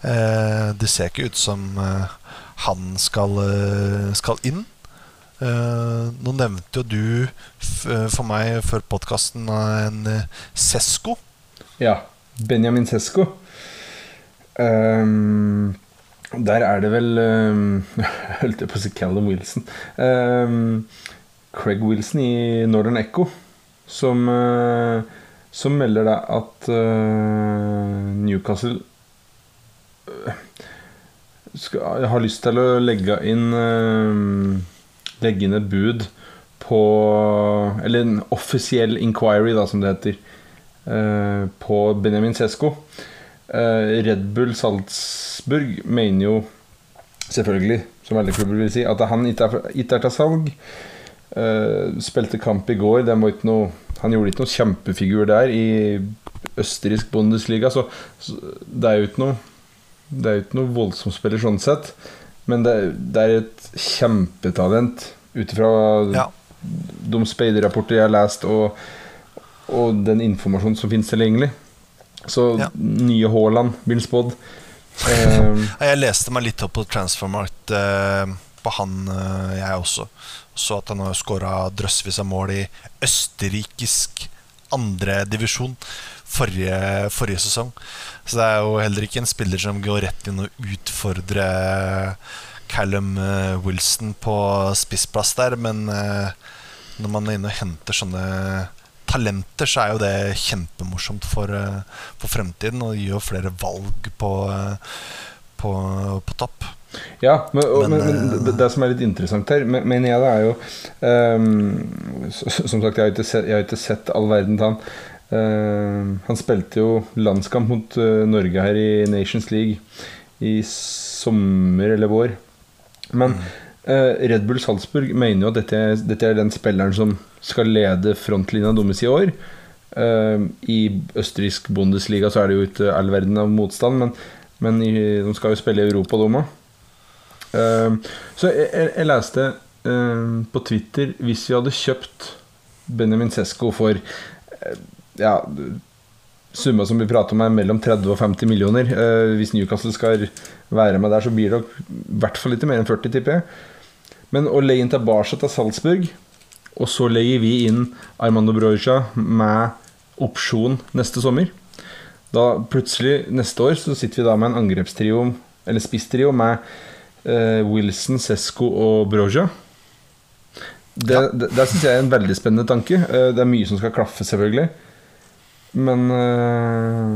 B: Eh, det ser ikke ut som eh, han skal, eh, skal inn. Eh, nå nevnte jo du for meg før podkasten en eh, Sesko.
A: Ja. Benjamin Sesko. Um, der er det vel um, Holdt jeg på å si Callum Wilson. Um, Craig Wilson i Northern Echo som, uh, som melder deg at uh, Newcastle uh, skal, har lyst til å legge inn eh, Legge inn et bud på Eller en offisiell inquiry, da, som det heter. eh, på Benjamin Sesko. Eh, Red Bull Salzburg mener jo selvfølgelig, som alle klubber vil si, at han ikke er, til salg. Eh, spilte kamp i går. Noe, han gjorde ikke noe kjempefigur der i østerriksk Bundesliga, så, så det er jo ikke noe Det er jo ikke noe voldsomt spiller sånn sett, men det, det er et kjempetalent ut ifra
B: Ja.
A: de speiderrapporter jeg har lest, og, og den informasjonen som finnes tilgjengelig. Så
B: Ja.
A: nye Haaland blir spådd. Eh,
B: Jeg leste meg litt opp på Transformart eh, på han, eh, jeg også. Så at han har skåra drøssevis av mål i østerrikisk andredivisjon forrige, forrige sesong. Så det er jo heller ikke en spiller som går rett inn og utfordrer Callum eh, Wilson på spissplass der, men eh, når man er inne og henter sånne talenter, så er jo det kjempemorsomt for, eh, for fremtiden. Og gir jo flere valg på, eh, på, på topp.
A: Ja, men,
B: Men,
A: men,
B: eh,
A: det, det som er litt interessant her, men- mener jeg, det er jo um, Som sagt, jeg har ikke sett, har ikke sett all verden til han. Ehm, han spilte jo landskamp mot eh, Norge her i Nations League i sommer eller vår. Men eh, Red Bull Salzburg mener jo at dette, dette er den spilleren som skal lede frontlinja deres i år. I østerriksk Bundesliga så er det jo ikke all verden av motstand, men, men de skal jo spille i Europa, de så jeg, jeg, jeg leste på Twitter Hvis vi hadde kjøpt Benjamin Sesko for eh, Ja, summa som vi prater om er mellom 30 og 50 millioner. Eh, hvis Newcastle skal være med der, så blir det i hvert fall litt mer enn 40, tipper jeg. Men å leie inn tilbake til Salzburg, og så leier vi inn Armando Broja med opsjon neste sommer Da plutselig, neste år, så sitter vi da med en angrepstrio, eller spisstrio, med eh, Wilson, Sesko og Broja. Det,
B: Ja.
A: det, det syns jeg er en veldig spennende tanke. Eh, det er mye som skal klaffe, selvfølgelig. Men eh,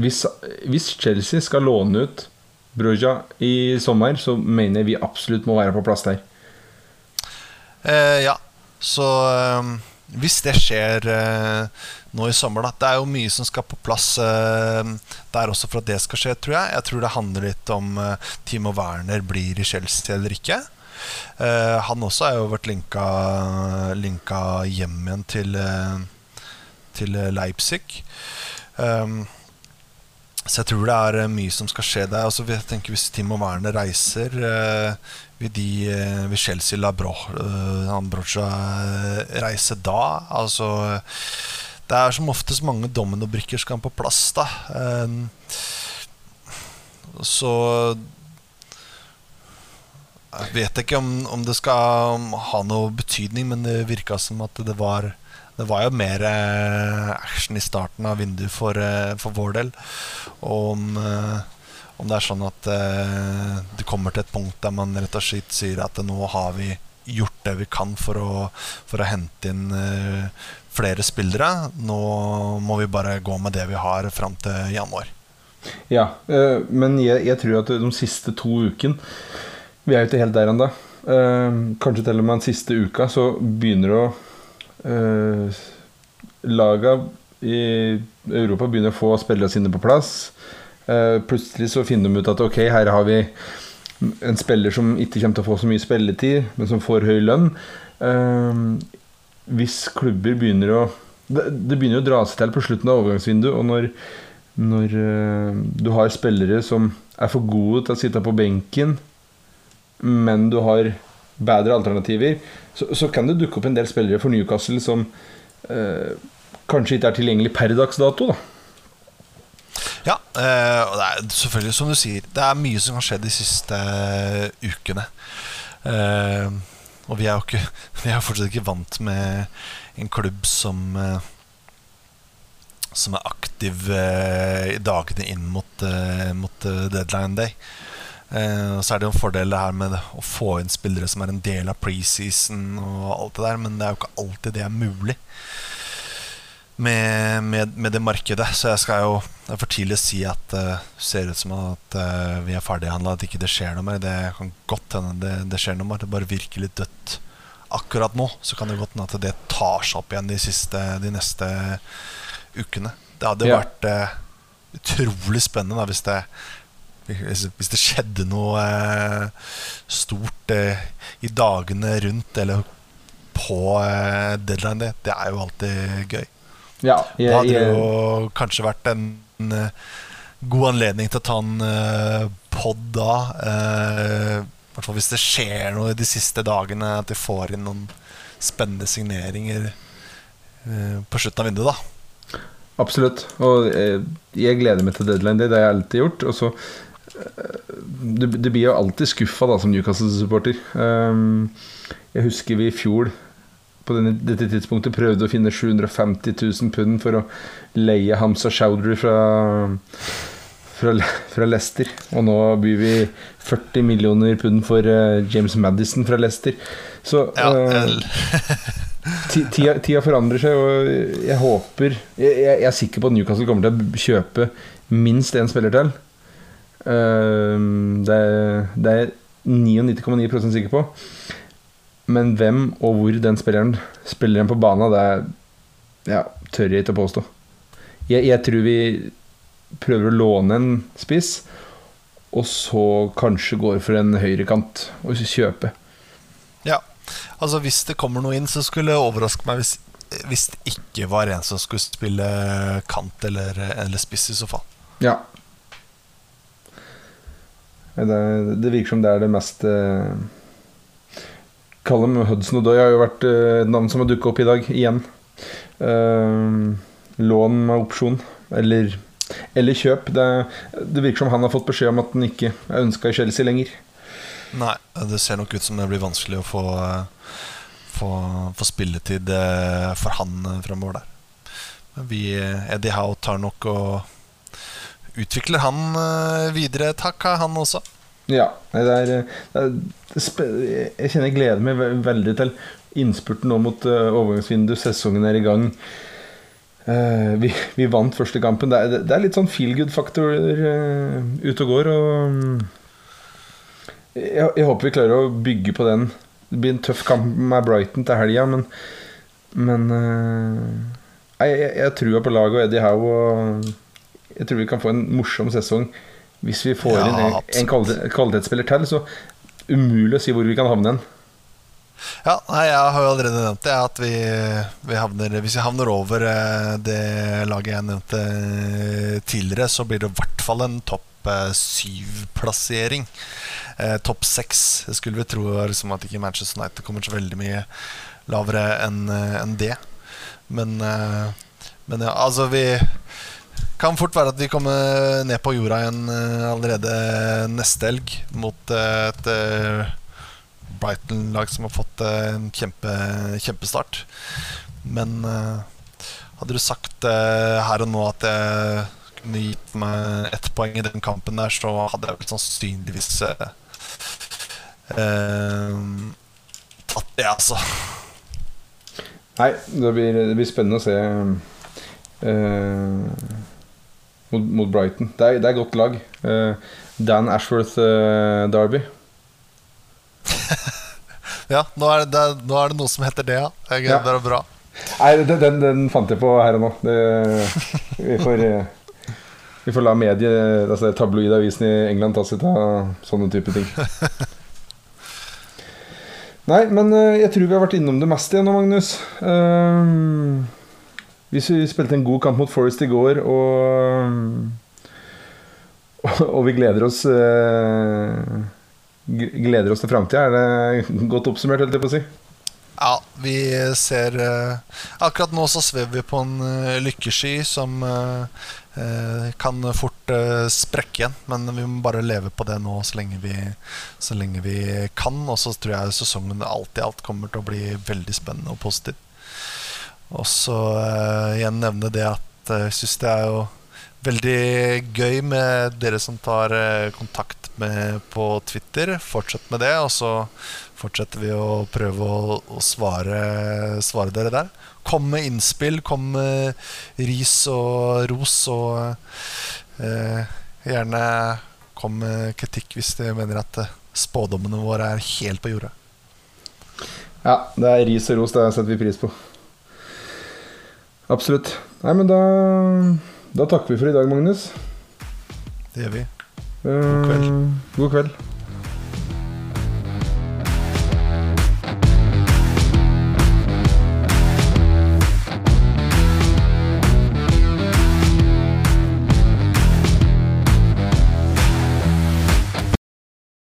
A: hvis, hvis Chelsea skal låne ut Broja i sommer, så mener jeg vi absolutt må være på plass der.
B: Eh, ja, så eh, hvis det skjer eh, nå i sommer, da Det er jo mye som skal på plass der også for at det skal skje, tror jeg. Jeg tror det handler litt om Timo Werner blir i Chelsea eller ikke. Han også har jo vært linka, linka hjem igjen til, til Leipzig. Um, så jeg tror det er eh, mye som skal skje der. Altså, jeg tenker Hvis Timo Werner reiser, uh, vil, de, uh, vil Chelsea la Bro, uh, Ambrosia eh, reise da? Altså Det er som oftest mange dominobrikker skal på plass, da. Um, så jeg vet ikke om, om det skal ha noe betydning, men det virka som at det var Det var jo mer eh, action i starten av vinduet for, eh, for vår del. Og om, eh, om det er sånn at det kommer til et punkt der man rett og slett sier at nå har vi gjort det vi kan for å, for å hente inn flere spillere. Nå må vi bare gå med det vi har fram til januar.
A: Ja, men jeg, jeg tror at de siste to ukene Vi er jo ikke helt der ennå. kanskje til og med den siste uka så begynner det å uh, Laga i Europa begynner å få spillerne sine på plass. Eh, plutselig så finner de ut at ok, her har vi en spiller som ikke kommer til å få så mye spilletid, men som får høy lønn. hvis klubber begynner å det, det, begynner å dra seg til på slutten av overgangsvinduet, og når, når du har spillere som er for gode til å sitte på benken, men du har bedre alternativer, så, så, kan det dukke opp en del spillere for Newcastle som eh, kanskje ikke er tilgjengelig per dags dato. da
B: ja, eh, og det er selvfølgelig som du sier, det er mye som har skjedd de siste uh, ukene. Uh, og vi er jo ikke Vi er fortsatt ikke vant med en klubb som Som er aktiv i dagene inn mot, mot deadline day. Eh, så er det jo en fordel det her med å få inn spillere som er en del av preseason og alt det der, men det er jo ikke alltid det er mulig med, med, med det markedet. Så jeg skal jo Det er for tidlig å si at det uh, ser ut som at uh, vi er ferdighandla, at ikke det skjer noe mer. Det kan godt hende det, det, skjer noe mer. Det bare virker litt dødt akkurat nå. Så kan det godt hende at det tar seg opp igjen de, siste, de neste ukene. Det hadde ja. vært uh, utrolig spennende da, hvis det hvis det skjedde noe eh, stort eh, i dagene rundt eller på eh, deadline day, det er jo alltid gøy.
A: Ja,
B: jeg, da hadde det jo kanskje vært en, god anledning til å ta en pod da. I hvert fall hvis det skjer noe de siste dagene, at de får inn noen spennende signeringer på slutten av vinduet. da
A: Absolutt. Og jeg gleder meg til deadline. day. det har jeg alltid gjort. Og så du, du, blir jo alltid skuffa som Newcastle-supporter. Um, jeg husker vi i fjor på denne, dette tidspunktet prøvde å finne 750 000 pund for å leie Hamza Chowdhury fra, fra, fra, Leicester. Og nå byr vi 40 millioner pund for uh, James Madison fra Leicester. Så ja, uh, tida, tida, forandrer seg, og jeg håper jeg, jeg, er sikker på at Newcastle kommer til å kjøpe minst én spiller til. Ehm, det, det er 99,9% sikker på. Men hvem og hvor den spilleren spiller den på banen, det er, ja, tør jeg ikke å påstå. Jeg, jeg, tror vi prøver å låne en spiss, og så kanskje går for en høyrekant og kjøpe.
B: Ja, altså hvis det kommer noe inn, så skulle det overraske meg hvis, hvis det ikke var en som skulle spille kant eller, eller spiss, i så fall.
A: Ja, det, det, virker som det er det mest eh, Callum Hudson og Doy har jo vært eh, navn som har dukka opp i dag, igjen. Eh, lån med opsjon, eller, eller kjøp. Det, det, virker som han har fått beskjed om at han ikke er ønska i Chelsea lenger.
B: Nei, det ser nok ut som det blir vanskelig å få, få, få spilletid eh, for han eh, framover der. Vi, Eddie Howe tar nok og utvikler han eh, videre takk, han også?
A: Ja. Det er, det er, jeg kjenner jeg gleder meg veldig til innspurten nå mot overgangsvindu. overgangsvinduet. Sesongen er i gang. Vi, vi, vant første kampen. Det er, det er litt sånn feel good-faktor uh, ute og går. Og um, jeg, jeg, håper vi klarer å bygge på den. Det blir en tøff kamp med Brighton til helga, men, men jeg, jeg, jeg tror på laget og Eddie Howe. Og jeg tror vi kan få en morsom sesong hvis vi får ja, inn en, en kvalitetsspiller til. Så umulig å si hvor vi kan havne hen.
B: Ja, nei, Jeg har jo allerede nevnt det. At vi, vi havner, hvis vi havner over eh, det laget jeg nevnte eh, tidligere, så blir det i hvert fall en topp eh, syv-plassering. Eh, topp seks. Skulle vi tro liksom, at ikke Manchester United kommer så veldig mye lavere enn en det. Men, men ja, altså vi kan fort være at vi kommer ned på jorda igjen uh, allerede neste helg mot uh, et uh, Brighton-lag som har fått en kjempe, kjempestart. Men eh, hadde du sagt eh, her og nå at jeg kunne gitt meg ett poeng i den kampen der, så hadde jeg vel sannsynligvis eh, eh, tatt det, altså.
A: Nei, det blir, det blir spennende å se eh, mot, mot Brighton. Det er, det er godt lag. Eh, Dan Ashworth eh, Derby.
B: Ja, nå er, det, nå er det noe som heter det, ja. Jeg,
A: Ja.
B: Det er bra.
A: Nei, den, den, fant jeg på her og nå. Det, vi, får, eh, vi får la medie, altså tabloidavisen i England ta seg av sånne type ting. Nei, men jeg tror vi har vært innom det meste igjen nå, Magnus. Uh, vi spilte en god kamp mot Forest i går, og Og vi gleder oss eh, Gleder oss til framtida. Er det godt oppsummert, holdt jeg på å si?
B: Ja, vi ser eh, Akkurat nå så svever vi på en eh, lykkesky som kan fort sprekke igjen. Men vi må bare leve på det nå så lenge vi, så lenge vi kan. Og så tror jeg sesongen alt i alt kommer til å bli veldig spennende og positiv. Og så eh, igjen nevne det at eh, jeg syns det er jo veldig gøy med dere som tar uh, kontakt med på Twitter. Fortsett med det, og så fortsetter vi å prøve å, å svare, svare dere der. Kom med innspill, kom med ris og ros, og gjerne kom med kritikk hvis dere mener at spådommene våre er helt på jordet.
A: Ja, det er ris og ros. Det setter vi pris på. Absolutt. Nei, men da Da takker vi for i dag, Magnus.
B: Det gjør vi.
A: God
B: kveld.
A: God kveld.